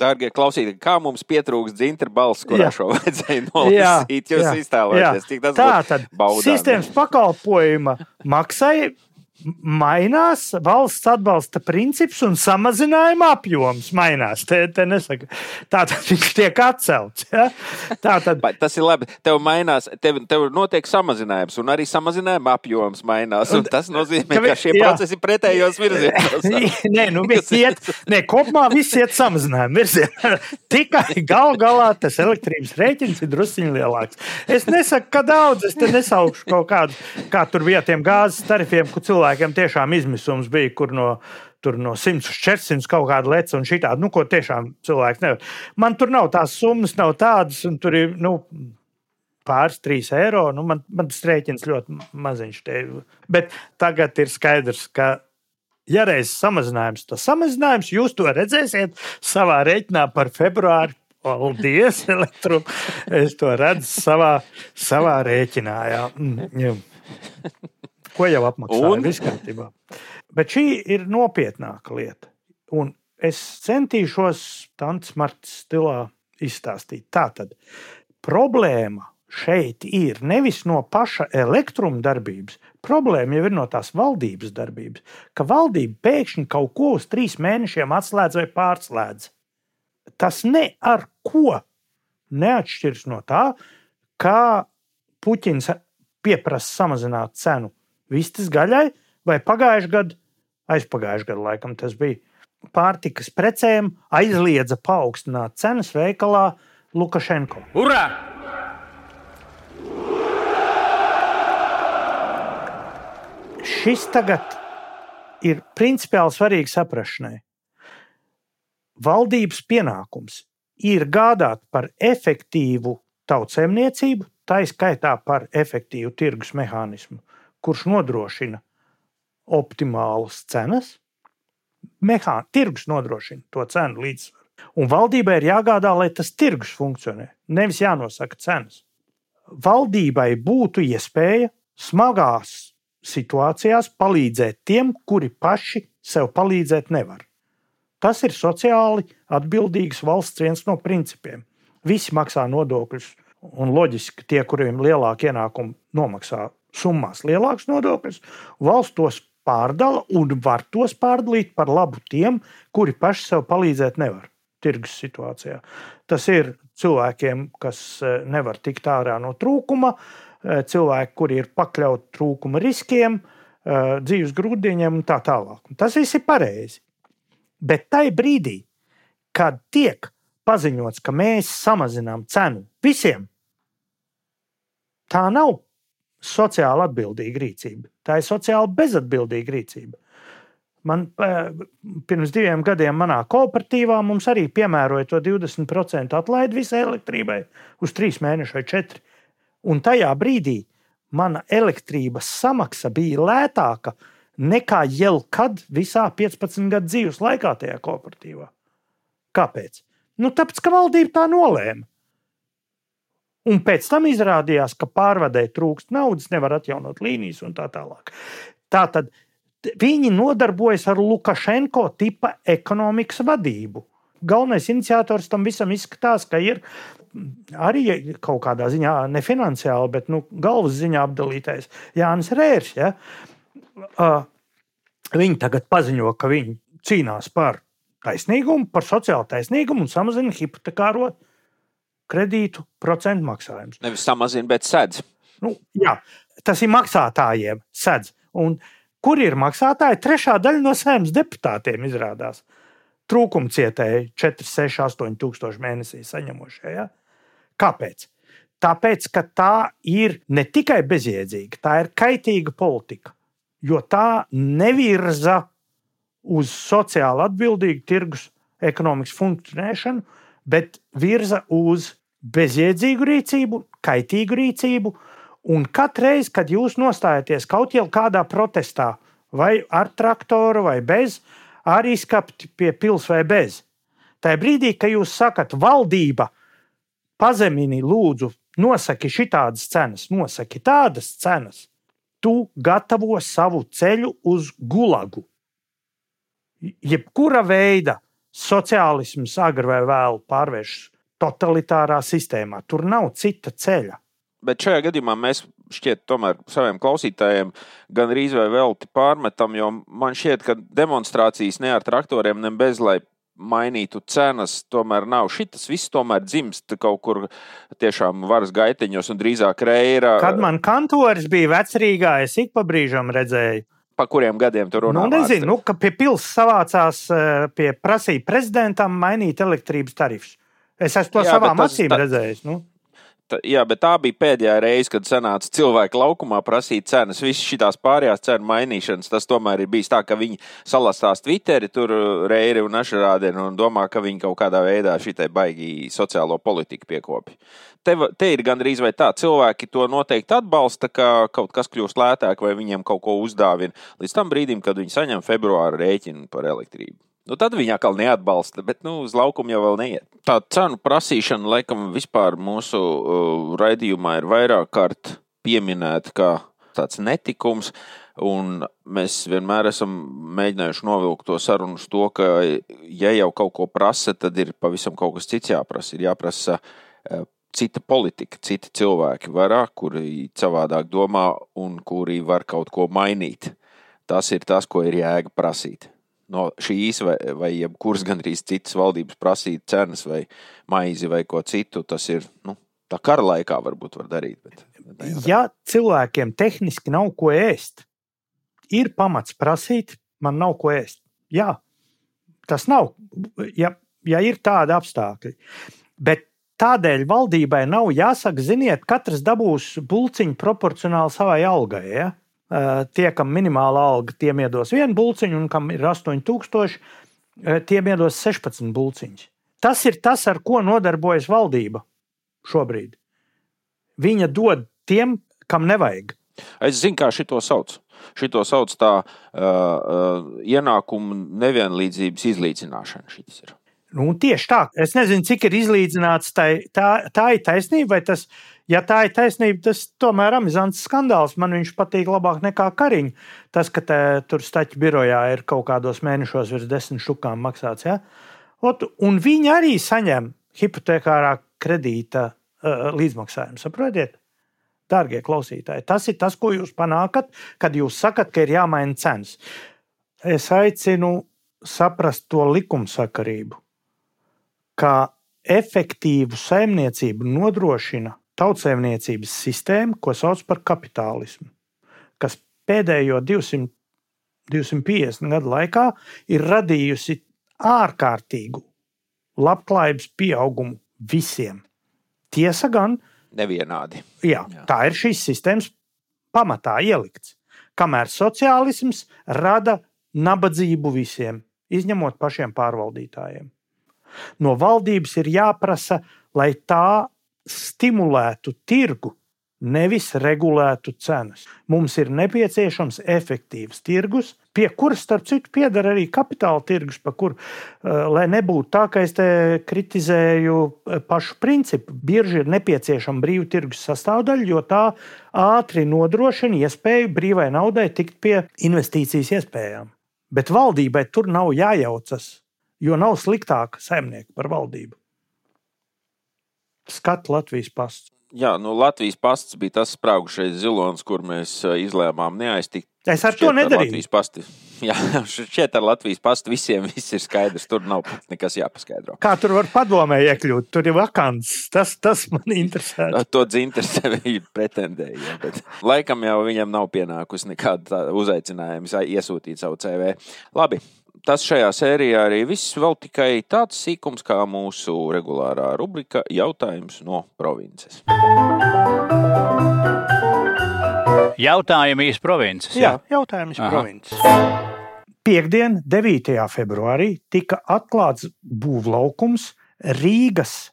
Dārgie klausītāji, kā mums pietrūkst dzintara balss, kurā Jā. šo vajadzēja nolasīt? Jūs iztēlojaties, cik tas Tā būtu tad baudāmi. sistēmas pakalpojuma maksai mainās, valsts atbalsta princips un samazinājuma apjoms mainās. Te, te nesaka. Tā tad viņš tiek atcelts. Ja? Tā tad Tas ir labi. Tev mainās, tev, tev notiek samazinājums, un arī samazinājuma apjoms mainās. un Tas nozīmē, Ka vi- ka šie jā. procesi ir pretējos virzienos. Nē, nu, iet, nē, kopumā viss iet samazinājuma virzienā. Tikai gal galā tas elektrības rēķins ir drusciņš lielāks. Es nesaku, ka daudz, es te nesaukšu kaut kādu, kā tur bija tiem gāzes tarifiem, kur cilvēkiem tiešām izmisums bija, kur no, no 100 uz 400 kaut kāda leca un šī tāda, nu, ko tiešām cilvēks nevar. Man tur nav tās summas, nav tādas, un tur ir, nu, pāris, trīs eiro. Nu, man, man tas rēķins ļoti maziņš. Te. Bet tagad ir skaidrs, ka, ja reiz samazinājums, tas samazinājums, jūs to redzēsiet savā rēķinā par februāru. Paldies, elektrum. Es to redzu savā, savā rēķinā. Jā. Mm, jā. Ko jau apmaksāja? Un... Viss kārtībā. Bet šī ir nopietnāka lieta. Un es centīšos tāds marts stilā izstāstīt. Tātad problēma šeit ir nevis no paša elektruma darbības, problēma jau ir no tās valdības darbības, ka valdība pēkšņi kaut ko uz trīs mēnešiem atslēdz vai pārslēdz. Tas ne ar ko neatšķiras no tā, kā Puķins pieprasa samazināt cenu vistas gaļai, vai pagājušajā gadā, aizpagājušajā gadā, laikam tas bija pārtikas precēm, aizliedza paaugstināt cenas veikalā Lukašenko. Urā! Šis tagad ir principiāli svarīgi saprašanai. Valdības pienākums ir gādāt par efektīvu tautsēmniecību, tā izskaitā par efektīvu tirgus mehānismu, kurš nodrošina optimālas cenas. Mehā, tirgus nodrošina to cenu līdzsvaru. Un valdībai ir jāgādā, lai tas tirgus funkcionē, nevis jānosaka cenas. Valdībai būtu iespēja smagās situācijās palīdzēt tiem, kuri paši sev palīdzēt nevar. Tas ir sociāli atbildīgs valsts viens no principiem. Visi maksā nodokļus, un loģiski tie, kuriem ir lielāki ienākumi, nomaksā summās lielākus nodokļus. Valsts tos pārdala un var tos pārdalīt par labu tiem, kuri paši sev palīdzēt nevar tirgus situācijā. Tas ir cilvēkiem, kas eh, nevar tikt ārā no trūkuma, eh, cilvēki, kuri ir pakļauti trūkuma riskiem, eh, dzīves grūdieniem un tā tālāk. Un tas viss ir pareizi. Bet tajā brīdī, kad tiek paziņots, ka mēs samazinām cenu visiem, tā nav sociāli atbildīga rīcība. Tā ir sociāli bezatbildīga rīcība. Man pirms diviem gadiem manā kooperatīvā mums arī piemēroja to 20% atlaidi visai elektrībai uz trīs mēnešus vai četri. Un tajā brīdī mana elektrības samaksa bija lētāka nekā jebkad visā 15 gadu dzīves laikā tajā kooperatīvā. Kāpēc? Nu, tāpēc, ka valdība tā nolēma. Un pēc tam izrādījās, ka pārvadēji trūkst naudas, nevar atjaunot līnijas un tā tālāk. Tā tad viņi nodarbojas ar Lukašenko tipa ekonomikas vadību. Galvenais iniciators tam visam izskatās, ka ir arī kaut kādā ziņā, ne finansiāli, bet nu, galvas ziņā apdalītais Jānis Rērs. Ja? Uh, viņi tagad paziņo, ka viņi cīnās par taisnīgumu, par sociālo taisnīgumu un samazina hipotekāro kredītu procentu maksājumus. Nevis samazina, bet sedz. Nu, jā, tas ir maksātājiem sedz. Un kur ir maksātāji? Trešā daļa no saimnes deputātiem izrādās. Trūkuma cietēji 4, 6, 8 tūkstoši mēnesī saņemošie. Ja? Kāpēc? Tāpēc, ka tā ir ne tikai bezjēdzīga, tā ir kaitīga politika jo tā nevirza uz sociāli atbildīgu tirgus ekonomikas funkcionēšanu, bet virza uz bezjēdzīgu rīcību, kaitīgu rīcību. Un katru reizi, kad jūs nostājaties kaut kādā protestā, vai ar traktoru, vai bez, arī skati pie pilsētas vai bez. Tajā brīdī, kad jūs sakat, valdība pazemini, lūdzu, nosaki šitādas cenas, nosaki tādas cenas, tu gatavo savu ceļu uz gulagu. Jebkura veida sociālisms agri vai vēlu pārvēršas totalitārā sistēmā. Tur nav cita ceļa. Bet šajā gadījumā mēs šķiet, tomēr saviem klausītājiem gan rīz vai velti pārmetam, jo man šķiet, ka demonstrācijas ne ar traktoriem, ne bez, lai mainītu cenas, tomēr nav. Šis viss tomēr dzimst kaut kur tiešām varas gaiteņos un drīzāk reira. Kad man kantoris bija vecrīgā, es ik pa brīžam redzēju. Pa kuriem gadiem tur runā? Nu, nezinu, nu, ka pie pilsētas savācās, eh, pie prasīja prezidentam mainīt elektrības tarifus. Es esmu to Jā, savām acīm redzējis. Nu jā, bet tā bija pēdējā reize, kad sanāca cilvēki laukumā prasīt cenas. Visas šīs pārējās cenu mainīšanas, tas tomēr ir bijis tā, ka viņi salastās Twitteri, tur uh, reiri un ašarādien un domā, ka viņi kaut kādā veidā šitai baigi sociālo politiku piekopi. Te, te ir gandrīz vai tā, cilvēki to noteikti atbalsta, ka kaut kas kļūst lētāk vai viņiem kaut ko uzdāvina līdz tam brīdim, kad viņi saņem februāra rēķinu par elektrību. Nu, tad viņi atkal neatbalsta, bet nu, uz laukumu jau neiet. Tā cenu prasīšana, laikam, vispār mūsu uh, raidījumā ir vairāk kārt pieminēta kā tāds netikums. Un mēs vienmēr esam mēģinājuši novilkt to sarunu uz to, ka, ja jau kaut ko prasa, tad ir pavisam kaut kas cits jāprasa. Ir jāprasa e, cita politika, citi cilvēki vairāk, kuri savādāk domā un kuri var kaut ko mainīt. Tas ir tas, ko ir jēga prasīt. No šīs vai, vai jebkuras gandrīz citas valdības prasīt cenas vai maizi vai ko citu, tas ir nu, tā kara laikā varbūt var darīt. Bet, ja cilvēkiem tehniski nav ko ēst, ir pamats prasīt, man nav ko ēst. Jā, tas nav, ja, ja ir tādi apstākļi. Bet tādēļ valdībai nav jāsaka, ziniet, katrs dabūs pulciņu proporcionāli savai algai. Ja? Tie, kam minimāla alga, tiem iedos vienu bulciņu, un kam ir 8000, tiem iedos 16 bulciņus. Tas ir tas, ar ko nodarbojas valdība šobrīd. Viņa dod tiem, kam nevajag. Es zinu, kā šito sauc. Šito sauc tā uh, uh, ienākumu nevienlīdzības izlīdzināšana. Nu, tieši tā. Es nezinu, cik ir izlīdzināts. Tā, tā, tā ir taisnība, vai tas, ja tā ir taisnība, tas tomēr ir amizants skandāls. Man viņš patīk labāk nekā kariņš. Tas, ka te, tur staķu birojā ir kaut kādos mēnešos virs desmit šukām maksāts. Ja? Ot, un viņi arī saņem hipotekārā kredīta uh, līdzmaksājumu. Saprotiet? Dārgie klausītāji, tas ir tas, ko jūs panākat, kad jūs sakat, ka ir jāmaina cenas. Es aicinu saprast to likumsakarību, ka efektīvu saimniecību nodrošina tautsēmniecības sistēma, ko sauc par kapitālismu, kas pēdējo 200, 250 gadu laikā ir radījusi ārkārtīgu labklājības pieaugumu visiem. Tiesa gan, nevienādi. Jā, Jā. Tā ir šīs sistēmas pamatā ielikts. Kamēr sociālisms rada nabadzību visiem, izņemot pašiem pārvaldītājiem. No valdības ir jāprasa, lai tā stimulētu tirgu nevis regulētu cenas. Mums ir nepieciešams efektīvs tirgus, pie kuras, starp citu, pieder arī kapitāla tirgus, pa kur, uh, lai nebūtu tā, ka es te kritizēju eh, pašu principu. Bieži ir nepieciešama brīva tirgus sastāvdaļa, jo tā ātri nodrošina iespēju brīvai naudai tikt pie investīcijas iespējām. Bet valdībai tur nav jājaucas, jo nav sliktāka saimnieka par valdību. Skat Latvijas pasts. Jā, nu, Latvijas pasts bija tas spraugušais zilonis, kur mēs izlēmām neaiztikt. Es ar šķiet, to nedarīju. Ar pasti, jā, šķiet, ar Latvijas pastu visiem viss ir skaidrs. Tur nav nekas jāpaskaidro. Kā tur var padomē iekļūt? Tur ir vakants. Tas, tas man interesē. To interesē viņa pretendēja. Bet laikam jau viņam nav pienākusi nekāda uzaicinājuma iesūtīt savu CV. Labi, tas šajā sērijā arī viss. Vēl tikai tāds sīkums kā mūsu regulārā rubrika Jautājums no provinces. Jautājumi iz provinces. Jā, jā jautājums iz provinces. Piektdien, 9. februārī, tika atklāts būvlaukums Rīgas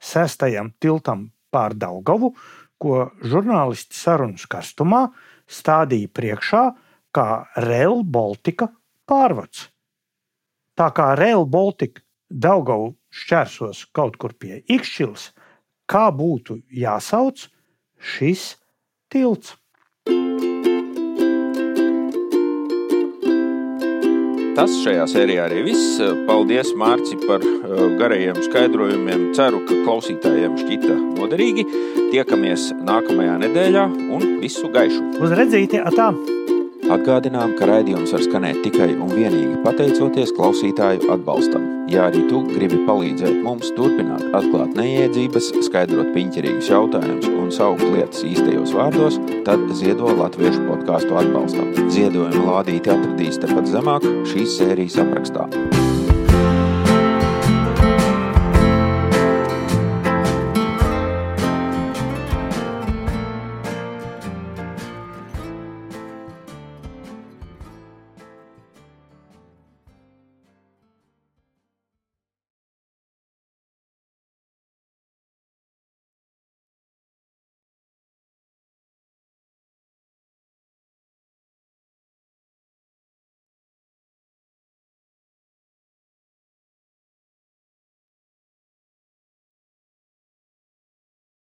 sestajam tiltam pār Daugavu, ko žurnālisti sarunas karstumā stādīja priekšā kā Rail Baltica pārvads. Tā kā Rail Baltica Daugavu šķērsos kaut kur pie Ikšķils, kā būtu jāsauc šis tilts? Tas šajā sērijā arī viss. Paldies, Mārci, par uh, garajiem skaidrojumiem. Ceru, ka klausītājiem šķita noderīgi. Tiekamies nākamajā nedēļā un visu gaišu! Uz redzīti! Atā. Atgādinām, ka raidījums var skanēt tikai un vienīgi pateicoties klausītāju atbalstam. Ja arī tu gribi palīdzēt mums turpināt atklāt neiedzības, skaidrot piņķerīgus jautājumus un saukt lietas īstajos vārdos, tad ziedo latviešu podkāstu atbalstam. Ziedojuma lādīti atradīs tepat zemāk šīs sērijas aprakstā.